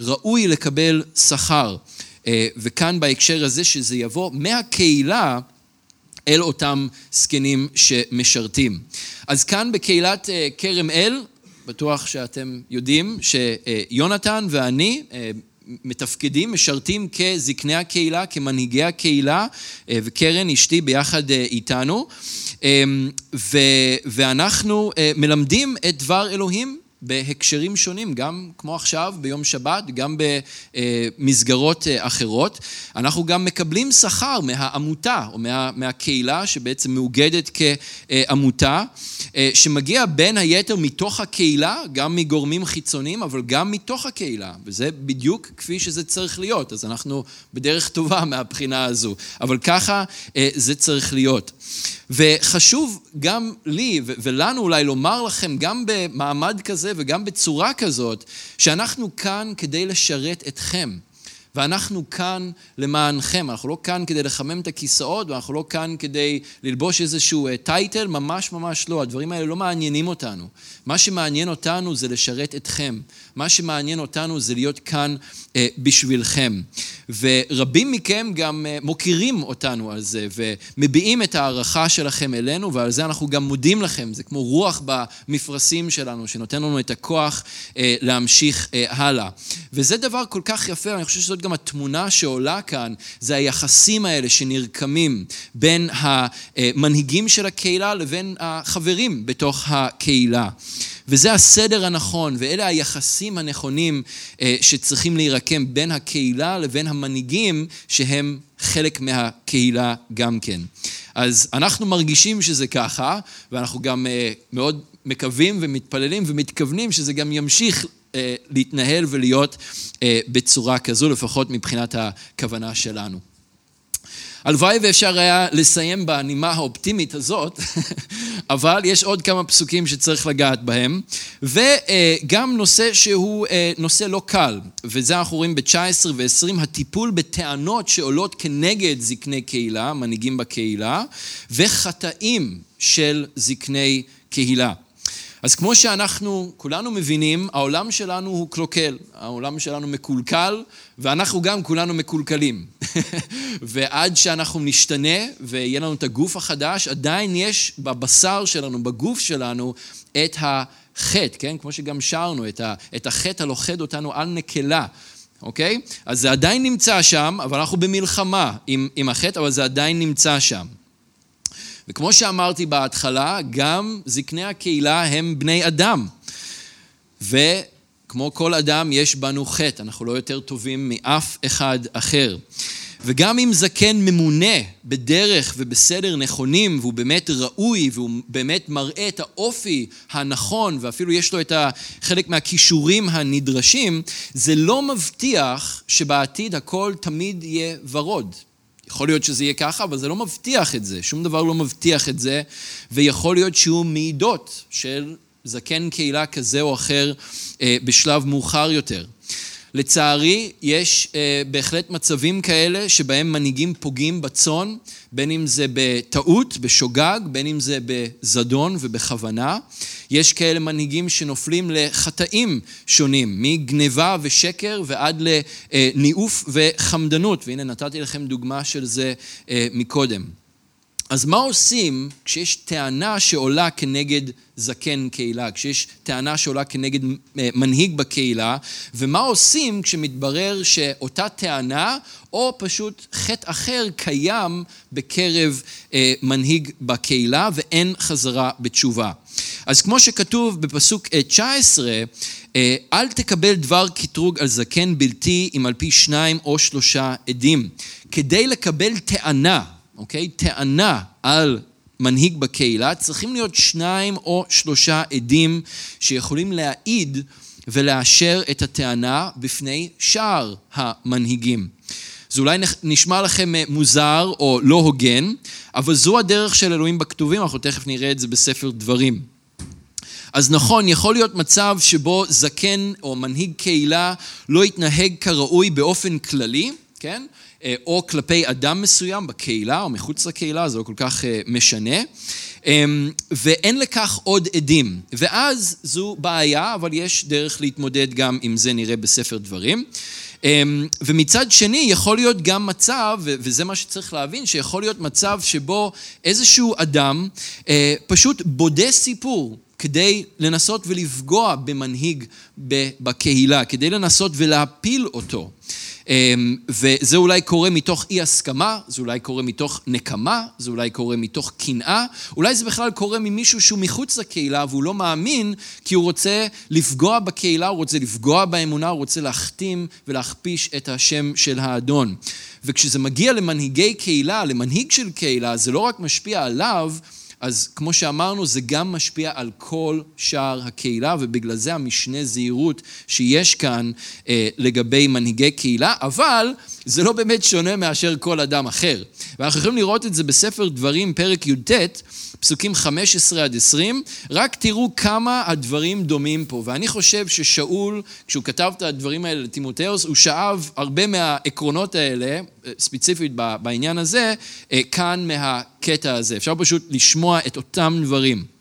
ראוי לקבל שכר. אה, וכאן בהקשר הזה שזה יבוא מהקהילה אל אותם זקנים שמשרתים. אז כאן בקהילת אה, כרם אל, בטוח שאתם יודעים שיונתן ואני אה, מתפקדים, משרתים כזקני הקהילה, כמנהיגי הקהילה, וקרן אשתי ביחד איתנו, ואנחנו מלמדים את דבר אלוהים בהקשרים שונים, גם כמו עכשיו, ביום שבת, גם במסגרות אה, אחרות. אנחנו גם מקבלים שכר מהעמותה, או מה, מהקהילה, שבעצם מאוגדת כעמותה, אה, שמגיע בין היתר מתוך הקהילה, גם מגורמים חיצוניים, אבל גם מתוך הקהילה, וזה בדיוק כפי שזה צריך להיות. אז אנחנו בדרך טובה מהבחינה הזו, אבל ככה אה, זה צריך להיות. וחשוב גם לי ולנו אולי לומר לכם, גם במעמד כזה וגם בצורה כזאת, שאנחנו כאן כדי לשרת אתכם. ואנחנו כאן למענכם, אנחנו לא כאן כדי לחמם את הכיסאות, ואנחנו לא כאן כדי ללבוש איזשהו טייטל, אה, ממש ממש לא, הדברים האלה לא מעניינים אותנו. מה שמעניין אותנו זה לשרת אתכם, מה שמעניין אותנו זה להיות כאן אה, בשבילכם. ורבים מכם גם אה, מוקירים אותנו על זה, ומביעים את ההערכה שלכם אלינו, ועל זה אנחנו גם מודים לכם, זה כמו רוח במפרשים שלנו, שנותן לנו את הכוח להמשיך הלאה. וזה דבר כל כך יפה, אני חושב שזאת גם התמונה שעולה כאן, זה היחסים האלה שנרקמים בין המנהיגים של הקהילה לבין החברים בתוך הקהילה. וזה הסדר הנכון, ואלה היחסים הנכונים אה, שצריכים להירקם בין הקהילה לבין המנהיגים שהם חלק מהקהילה גם כן. אז אנחנו מרגישים שזה ככה, ואנחנו גם אה, מאוד מקווים ומתפללים ומתכוונים שזה גם ימשיך אה, להתנהל ולהיות בצורה כזו, לפחות מבחינת הכוונה שלנו. הלוואי ואפשר היה לסיים בנימה האופטימית הזאת, אבל יש עוד כמה פסוקים שצריך לגעת בהם, וגם נושא שהוא אה, נושא לא קל, וזה אנחנו רואים ב-19 ו-20, הטיפול בטענות שעולות כנגד זקני קהילה, מנהיגים בקהילה, וחטאים של זקני קהילה. אז כמו שאנחנו כולנו מבינים, העולם שלנו הוא קלוקל, העולם שלנו מקולקל, ואנחנו גם כולנו מקולקלים. ועד שאנחנו נשתנה ויהיה לנו את הגוף החדש, עדיין יש בבשר שלנו, בגוף שלנו, את החטא, כן? כמו שגם שרנו, את, החטא הלוכד אותנו על נקלה. אוקיי? אז זה עדיין נמצא שם, אבל אנחנו במלחמה עם, עם החטא, אבל זה עדיין נמצא שם. וכמו שאמרתי בהתחלה, גם זקני הקהילה הם בני אדם. וכמו כל אדם, יש בנו חטא, אנחנו לא יותר טובים מאף אחד אחר. וגם אם זקן ממונה בדרך ובסדר נכונים, והוא באמת ראוי, והוא באמת מראה את האופי הנכון, ואפילו יש לו את חלק מהכישורים הנדרשים, זה לא מבטיח שבעתיד הכל תמיד יהיה ורוד. יכול להיות שזה יהיה ככה, אבל זה לא מבטיח את זה, שום דבר לא מבטיח את זה, ויכול להיות שיהיו מעידות של זקן קהילה כזה או אחר אה, בשלב מאוחר יותר. לצערי, יש אה, בהחלט מצבים כאלה שבהם מנהיגים פוגעים בצאן, בין אם זה בטעות, בשוגג, בין אם זה בזדון ובכוונה. יש כאלה מנהיגים שנופלים לחטאים שונים, מגניבה ושקר ועד לניאוף וחמדנות, והנה נתתי לכם דוגמה של זה אה, מקודם. אז מה עושים כשיש טענה שעולה כנגד זקן קהילה, כשיש טענה שעולה כנגד אה, מנהיג בקהילה, ומה עושים כשמתברר שאותה טענה או פשוט חטא אחר קיים בקרב אה, מנהיג בקהילה ואין חזרה בתשובה. אז כמו שכתוב בפסוק 19, אה, אל תקבל דבר קטרוג על זקן בלתי אם על פי שניים או שלושה עדים. כדי לקבל טענה, אוקיי? טענה על מנהיג בקהילה, צריכים להיות שניים או שלושה עדים שיכולים להעיד ולאשר את הטענה בפני שאר המנהיגים. זה אולי נשמע לכם אה, מוזר או לא הוגן, אבל זו הדרך של אלוהים בכתובים, אנחנו תכף נראה את זה בספר דברים. אז נכון, יכול להיות מצב שבו זקן או מנהיג קהילה לא יתנהג כראוי באופן כללי, כן? אה, או כלפי אדם מסוים בקהילה או מחוץ לקהילה, זה לא כל כך אה, משנה. אמ, ואין לכך עוד עדים. ואז זו בעיה, אבל יש דרך להתמודד גם עם זה, נראה בספר דברים. אמ, ומצד שני, יכול להיות גם מצב, וזה מה שצריך להבין, שיכול להיות מצב שבו איזשהו אדם אה, פשוט בודה סיפור. כדי לנסות ולפגוע במנהיג בקהילה, כדי לנסות ולהפיל אותו. אמ, וזה אולי קורה מתוך אי הסכמה, זה אולי קורה מתוך נקמה, זה אולי קורה מתוך קנאה, אולי זה בכלל קורה ממישהו שהוא מחוץ לקהילה והוא לא מאמין כי הוא רוצה לפגוע בקהילה, הוא רוצה לפגוע באמונה, הוא רוצה להכתים ולהכפיש את השם של האדון. וכשזה מגיע למנהיגי קהילה, למנהיג של קהילה, זה לא רק משפיע עליו, אז כמו שאמרנו, זה גם משפיע על כל שאר הקהילה, ובגלל זה המשנה זהירות שיש כאן אה, לגבי מנהיגי קהילה, אבל זה לא באמת שונה מאשר כל אדם אחר. ואנחנו יכולים לראות את זה בספר דברים, פרק י"ט, פסוקים 15 עד 20, רק תראו כמה הדברים דומים פה. ואני חושב ששאול, כשהוא כתב את הדברים האלה לטימותאוס, הוא שאב הרבה מהעקרונות האלה, ספציפית בעניין הזה, אה, כאן מהקטע הזה. אפשר פשוט לשמוע את אותם דברים.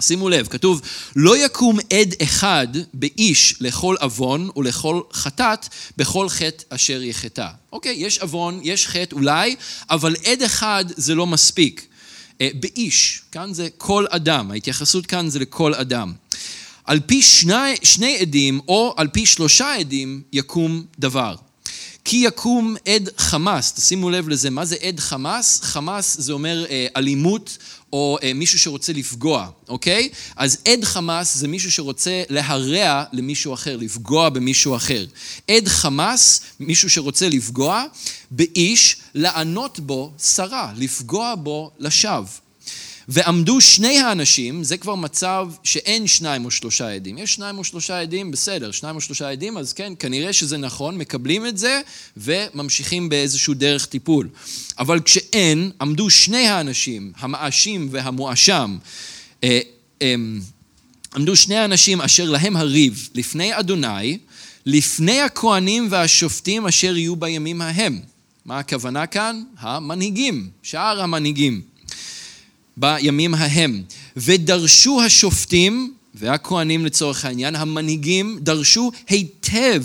שימו לב, כתוב, לא יקום עד אחד באיש לכל עוון ולכל חטאת בכל חטא אשר יחטא. אוקיי, יש עוון, יש חטא אולי, אבל עד אחד זה לא מספיק. אה, באיש, כאן זה כל אדם, ההתייחסות כאן זה לכל אדם. על פי שני, שני עדים או על פי שלושה עדים יקום דבר. כי יקום עד חמאס, תשימו לב לזה, מה זה עד חמאס? חמאס זה אומר אה, אלימות או אה, מישהו שרוצה לפגוע, אוקיי? אז עד חמאס זה מישהו שרוצה להרע למישהו אחר, לפגוע במישהו אחר. עד חמאס, מישהו שרוצה לפגוע באיש, לענות בו שרה, לפגוע בו לשווא. ועמדו שני האנשים, זה כבר מצב שאין שניים או שלושה עדים. יש שניים או שלושה עדים, בסדר, שניים או שלושה עדים, אז כן, כנראה שזה נכון, מקבלים את זה וממשיכים באיזשהו דרך טיפול. אבל כשאין, עמדו שני האנשים, המאשים והמואשם, אה, עמדו שני האנשים אשר להם הריב לפני אדוני, לפני הכהנים והשופטים אשר יהיו בימים ההם. מה הכוונה כאן? המנהיגים, שאר המנהיגים. בימים ההם. ודרשו השופטים והכהנים לצורך העניין, המנהיגים, דרשו היטב,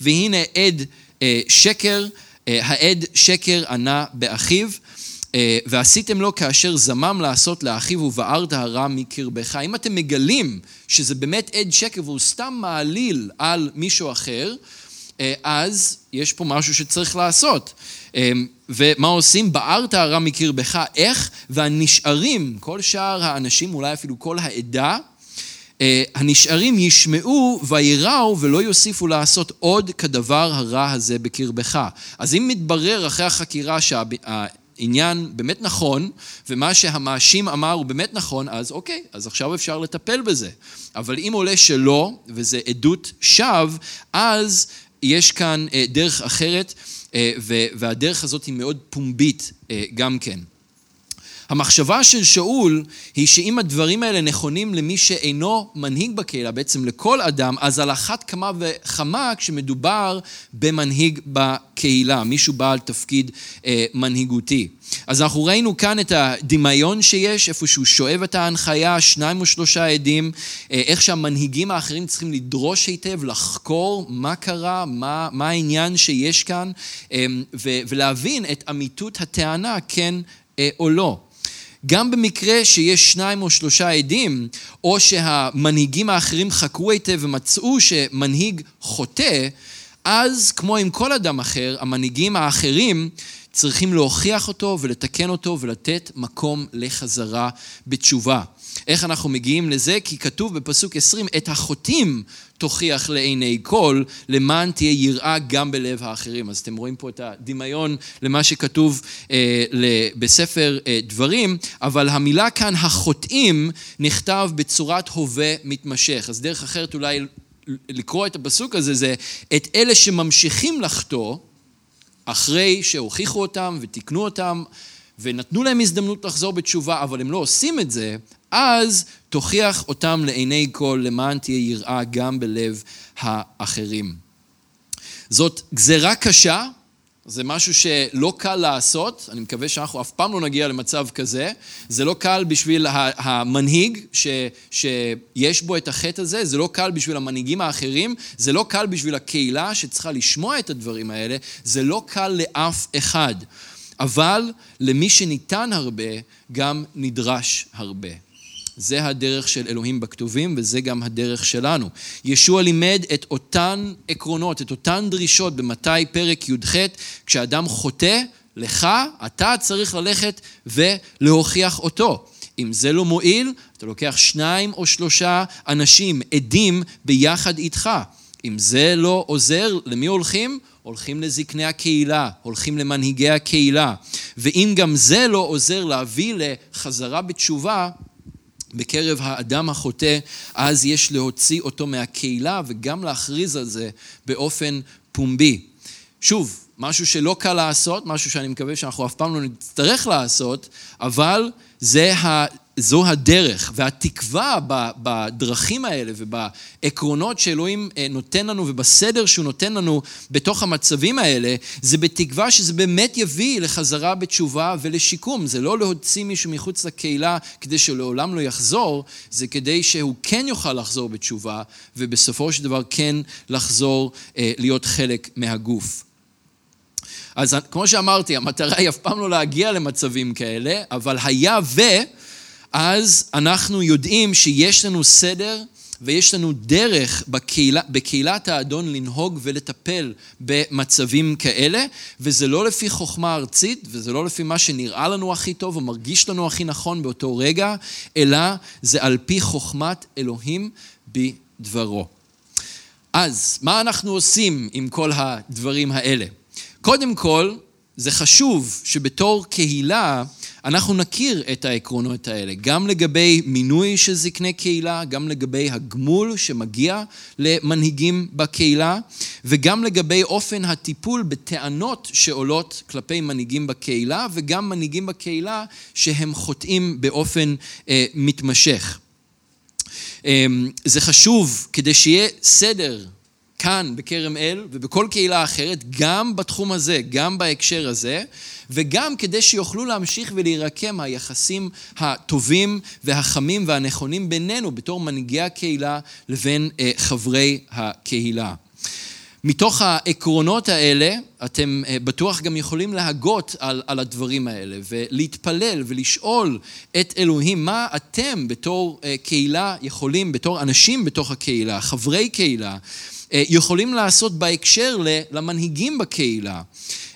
והנה עד אה, שקר, אה, העד שקר ענה באחיו, אה, ועשיתם לו כאשר זמם לעשות לאחיו ובערת הרע מקרבך. אם אתם מגלים שזה באמת עד שקר והוא סתם מעליל על מישהו אחר, אה, אז יש פה משהו שצריך לעשות. ומה עושים? בערת הרע מקרבך, איך? והנשארים, כל שאר האנשים, אולי אפילו כל העדה, אה, הנשארים ישמעו ויראו ולא יוסיפו לעשות עוד כדבר הרע הזה בקרבך. אז אם מתברר אחרי החקירה שהעניין באמת נכון, ומה שהמאשים אמר הוא באמת נכון, אז אוקיי, אז עכשיו אפשר לטפל בזה. אבל אם עולה שלא, וזה עדות שווא, אז יש כאן אה, דרך אחרת, והדרך הזאת היא מאוד פומבית אה, גם כן. המחשבה של שאול היא שאם הדברים האלה נכונים למי שאינו מנהיג בקהילה, בעצם לכל אדם, אז על אחת כמה וכמה כשמדובר במנהיג בקהילה, מישהו בעל תפקיד אה, מנהיגותי. אז אנחנו ראינו כאן את הדמיון שיש, איפה שהוא שואב את ההנחיה, שניים או שלושה עדים, אה, איך שהמנהיגים האחרים צריכים לדרוש היטב, לחקור מה קרה, מה, מה העניין שיש כאן, אה, ולהבין את אמיתות הטענה, כן אה, או לא. גם במקרה שיש שניים או שלושה עדים, או שהמנהיגים האחרים חקרו היטב ומצאו שמנהיג חוטא, אז כמו עם כל אדם אחר, המנהיגים האחרים צריכים להוכיח אותו ולתקן אותו ולתת מקום לחזרה בתשובה. איך אנחנו מגיעים לזה? כי כתוב בפסוק 20, את החוטאים תוכיח לעיני כל, למען תהיה יראה גם בלב האחרים. אז אתם רואים פה את הדמיון למה שכתוב אה, בספר אה, דברים, אבל המילה כאן, החוטאים, נכתב בצורת הווה מתמשך. אז דרך אחרת אולי לקרוא את הפסוק הזה, זה את אלה שממשיכים לחטוא, אחרי שהוכיחו אותם ותיקנו אותם, ונתנו להם הזדמנות לחזור בתשובה, אבל הם לא עושים את זה, אז תוכיח אותם לעיני כל, למען תהיה יראה גם בלב האחרים. זאת גזרה קשה, זה משהו שלא קל לעשות, אני מקווה שאנחנו אף פעם לא נגיע למצב כזה. זה לא קל בשביל המנהיג ש, שיש בו את החטא הזה, זה לא קל בשביל המנהיגים האחרים, זה לא קל בשביל הקהילה שצריכה לשמוע את הדברים האלה, זה לא קל לאף אחד. אבל למי שניתן הרבה, גם נדרש הרבה. זה הדרך של אלוהים בכתובים וזה גם הדרך שלנו. ישוע לימד את אותן עקרונות, את אותן דרישות במתי פרק י"ח, כשאדם חוטא, לך, אתה צריך ללכת ולהוכיח אותו. אם זה לא מועיל, אתה לוקח שניים או שלושה אנשים, עדים, ביחד איתך. אם זה לא עוזר, למי הולכים? הולכים לזקני הקהילה, הולכים למנהיגי הקהילה. ואם גם זה לא עוזר להביא לחזרה בתשובה, בקרב האדם החוטא, אז יש להוציא אותו מהקהילה וגם להכריז על זה באופן פומבי. שוב, משהו שלא קל לעשות, משהו שאני מקווה שאנחנו אף פעם לא נצטרך לעשות, אבל זה זו הדרך, והתקווה בדרכים האלה ובעקרונות שאלוהים אה, נותן לנו ובסדר שהוא נותן לנו בתוך המצבים האלה, זה בתקווה שזה באמת יביא לחזרה בתשובה ולשיקום. זה לא להוציא מישהו מחוץ לקהילה כדי שלעולם לא יחזור, זה כדי שהוא כן יוכל לחזור בתשובה, ובסופו של דבר כן לחזור אה, להיות חלק מהגוף. אז כמו שאמרתי, המטרה היא אף פעם לא להגיע למצבים כאלה, אבל היה ו... אז אנחנו יודעים שיש לנו סדר ויש לנו דרך בקהילה, בקהילת האדון לנהוג ולטפל במצבים כאלה, וזה לא לפי חוכמה ארצית, וזה לא לפי מה שנראה לנו הכי טוב או מרגיש לנו הכי נכון באותו רגע, אלא זה על פי חוכמת אלוהים בדברו. אז, מה אנחנו עושים עם כל הדברים האלה? קודם כל, זה חשוב שבתור קהילה אנחנו נכיר את העקרונות האלה, גם לגבי מינוי של זקני קהילה, גם לגבי הגמול שמגיע למנהיגים בקהילה, וגם לגבי אופן הטיפול בטענות שעולות כלפי מנהיגים בקהילה, וגם מנהיגים בקהילה שהם חוטאים באופן אה, מתמשך. אה, זה חשוב כדי שיהיה סדר כאן בכרם אל ובכל קהילה אחרת, גם בתחום הזה, גם בהקשר הזה, וגם כדי שיוכלו להמשיך ולהירקם היחסים הטובים והחמים והנכונים בינינו בתור מנהיגי הקהילה לבין אה, חברי הקהילה. מתוך העקרונות האלה, אתם אה, בטוח גם יכולים להגות על, על הדברים האלה ולהתפלל ולשאול את אלוהים מה אתם בתור אה, קהילה יכולים, בתור אנשים בתוך הקהילה, חברי קהילה, יכולים לעשות בהקשר למנהיגים בקהילה,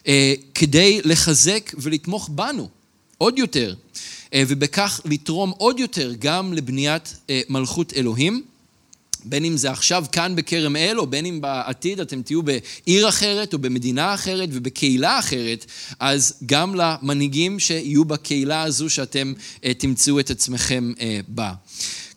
אה, כדי לחזק ולתמוך בנו עוד יותר, אה, ובכך לתרום עוד יותר גם לבניית מלכות אלוהים. בין אם זה עכשיו כאן בכרם אל, או בין אם בעתיד אתם תהיו בעיר אחרת, או במדינה אחרת, ובקהילה אחרת, אז גם למנהיגים שיהיו בקהילה הזו שאתם תמצאו את עצמכם בה.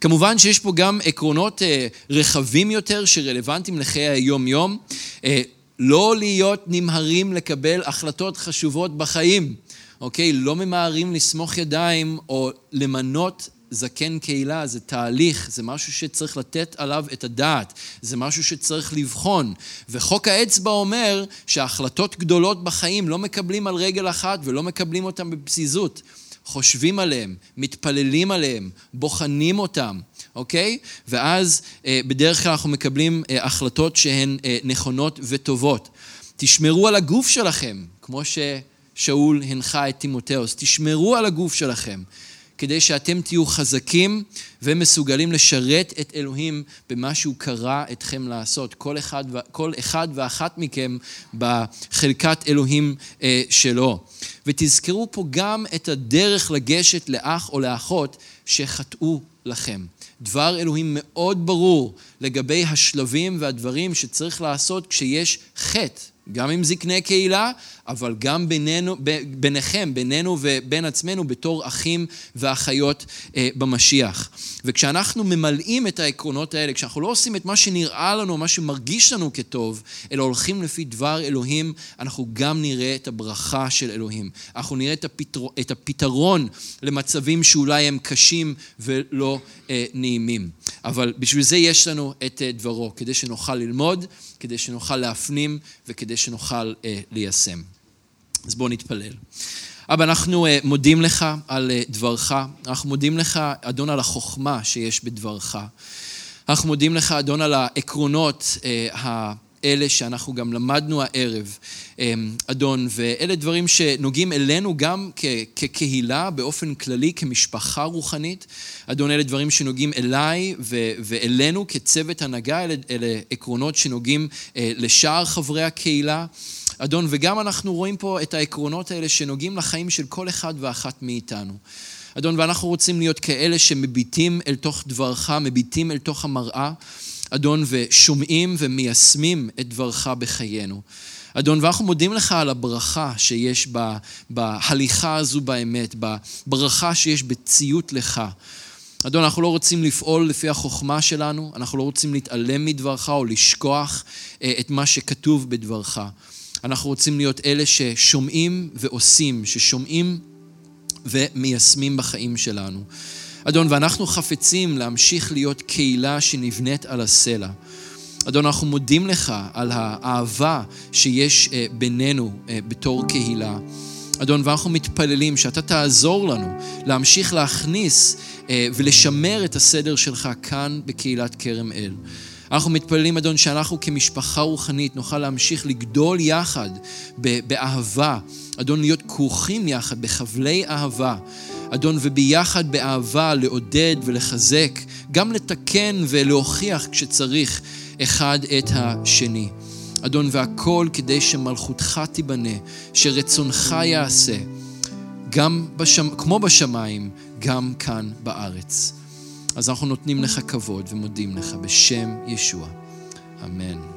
כמובן שיש פה גם עקרונות אה, רחבים יותר שרלוונטיים לחיי היום-יום. אה, לא להיות נמהרים לקבל החלטות חשובות בחיים, אוקיי? לא ממהרים לסמוך ידיים או למנות זקן קהילה, זה תהליך, זה משהו שצריך לתת עליו את הדעת, זה משהו שצריך לבחון. וחוק האצבע אומר שהחלטות גדולות בחיים לא מקבלים על רגל אחת ולא מקבלים אותן בפזיזות. חושבים עליהם, מתפללים עליהם, בוחנים אותם, אוקיי? ואז אה, בדרך כלל אנחנו מקבלים אה, החלטות שהן אה, נכונות וטובות. תשמרו על הגוף שלכם, כמו ששאול הנחה את תימותאוס, תשמרו על הגוף שלכם. כדי שאתם תהיו חזקים ומסוגלים לשרת את אלוהים במה שהוא קרא אתכם לעשות. כל אחד, כל אחד ואחת מכם בחלקת אלוהים אה, שלו. ותזכרו פה גם את הדרך לגשת לאח או לאחות שחטאו לכם. דבר אלוהים מאוד ברור לגבי השלבים והדברים שצריך לעשות כשיש חטא. גם עם זקני קהילה, אבל גם בינינו, ביניכם, בינינו ובין עצמנו בתור אחים ואחיות אה, במשיח. וכשאנחנו ממלאים את העקרונות האלה, כשאנחנו לא עושים את מה שנראה לנו, מה שמרגיש לנו כטוב, אלא הולכים לפי דבר אלוהים, אנחנו גם נראה את הברכה של אלוהים. אנחנו נראה את, הפתר... את הפתרון למצבים שאולי הם קשים ולא אה, נעימים. אבל בשביל זה יש לנו את אה, דברו, כדי שנוכל ללמוד, כדי שנוכל להפנים וכדי שנוכל אה, ליישם. אז בואו נתפלל. אבא, אנחנו אה, מודים לך על אה, דברך, אנחנו מודים לך, אדון, על החוכמה שיש בדברך. אנחנו מודים לך, אדון, על העקרונות האלה שאנחנו גם למדנו הערב, אדון, ואלה דברים שנוגעים אלינו גם כקהילה, באופן כללי, כמשפחה רוחנית. אדון, אלה דברים שנוגעים אליי ואלינו כצוות הנהגה, אלה, אלה עקרונות שנוגעים לשאר חברי הקהילה. אדון, וגם אנחנו רואים פה את העקרונות האלה שנוגעים לחיים של כל אחד ואחת מאיתנו. אדון, ואנחנו רוצים להיות כאלה שמביטים אל תוך דברך, מביטים אל תוך המראה, אדון, ושומעים ומיישמים את דברך בחיינו. אדון, ואנחנו מודים לך על הברכה שיש בהליכה הזו באמת, בברכה שיש בציות לך. אדון, אנחנו לא רוצים לפעול לפי החוכמה שלנו, אנחנו לא רוצים להתעלם מדברך או לשכוח אה, את מה שכתוב בדברך. אנחנו רוצים להיות אלה ששומעים ועושים, ששומעים ומיישמים בחיים שלנו. אדון, ואנחנו חפצים להמשיך להיות קהילה שנבנית על הסלע. אדון, אנחנו מודים לך על האהבה שיש אה, בינינו אה, בתור קהילה. אדון, ואנחנו מתפללים שאתה תעזור לנו להמשיך להכניס אה, ולשמר את הסדר שלך כאן בקהילת כרם אל. אנחנו מתפללים, אדון, שאנחנו כמשפחה רוחנית נוכל להמשיך לגדול יחד באהבה. אדון, להיות כרוכים יחד בחבלי אהבה. אדון, וביחד באהבה לעודד ולחזק, גם לתקן ולהוכיח כשצריך אחד את השני. אדון, והכל כדי שמלכותך תיבנה, שרצונך יעשה, גם בשמ... כמו בשמיים, גם כאן בארץ. אז אנחנו נותנים לך כבוד ומודים לך בשם ישוע. אמן.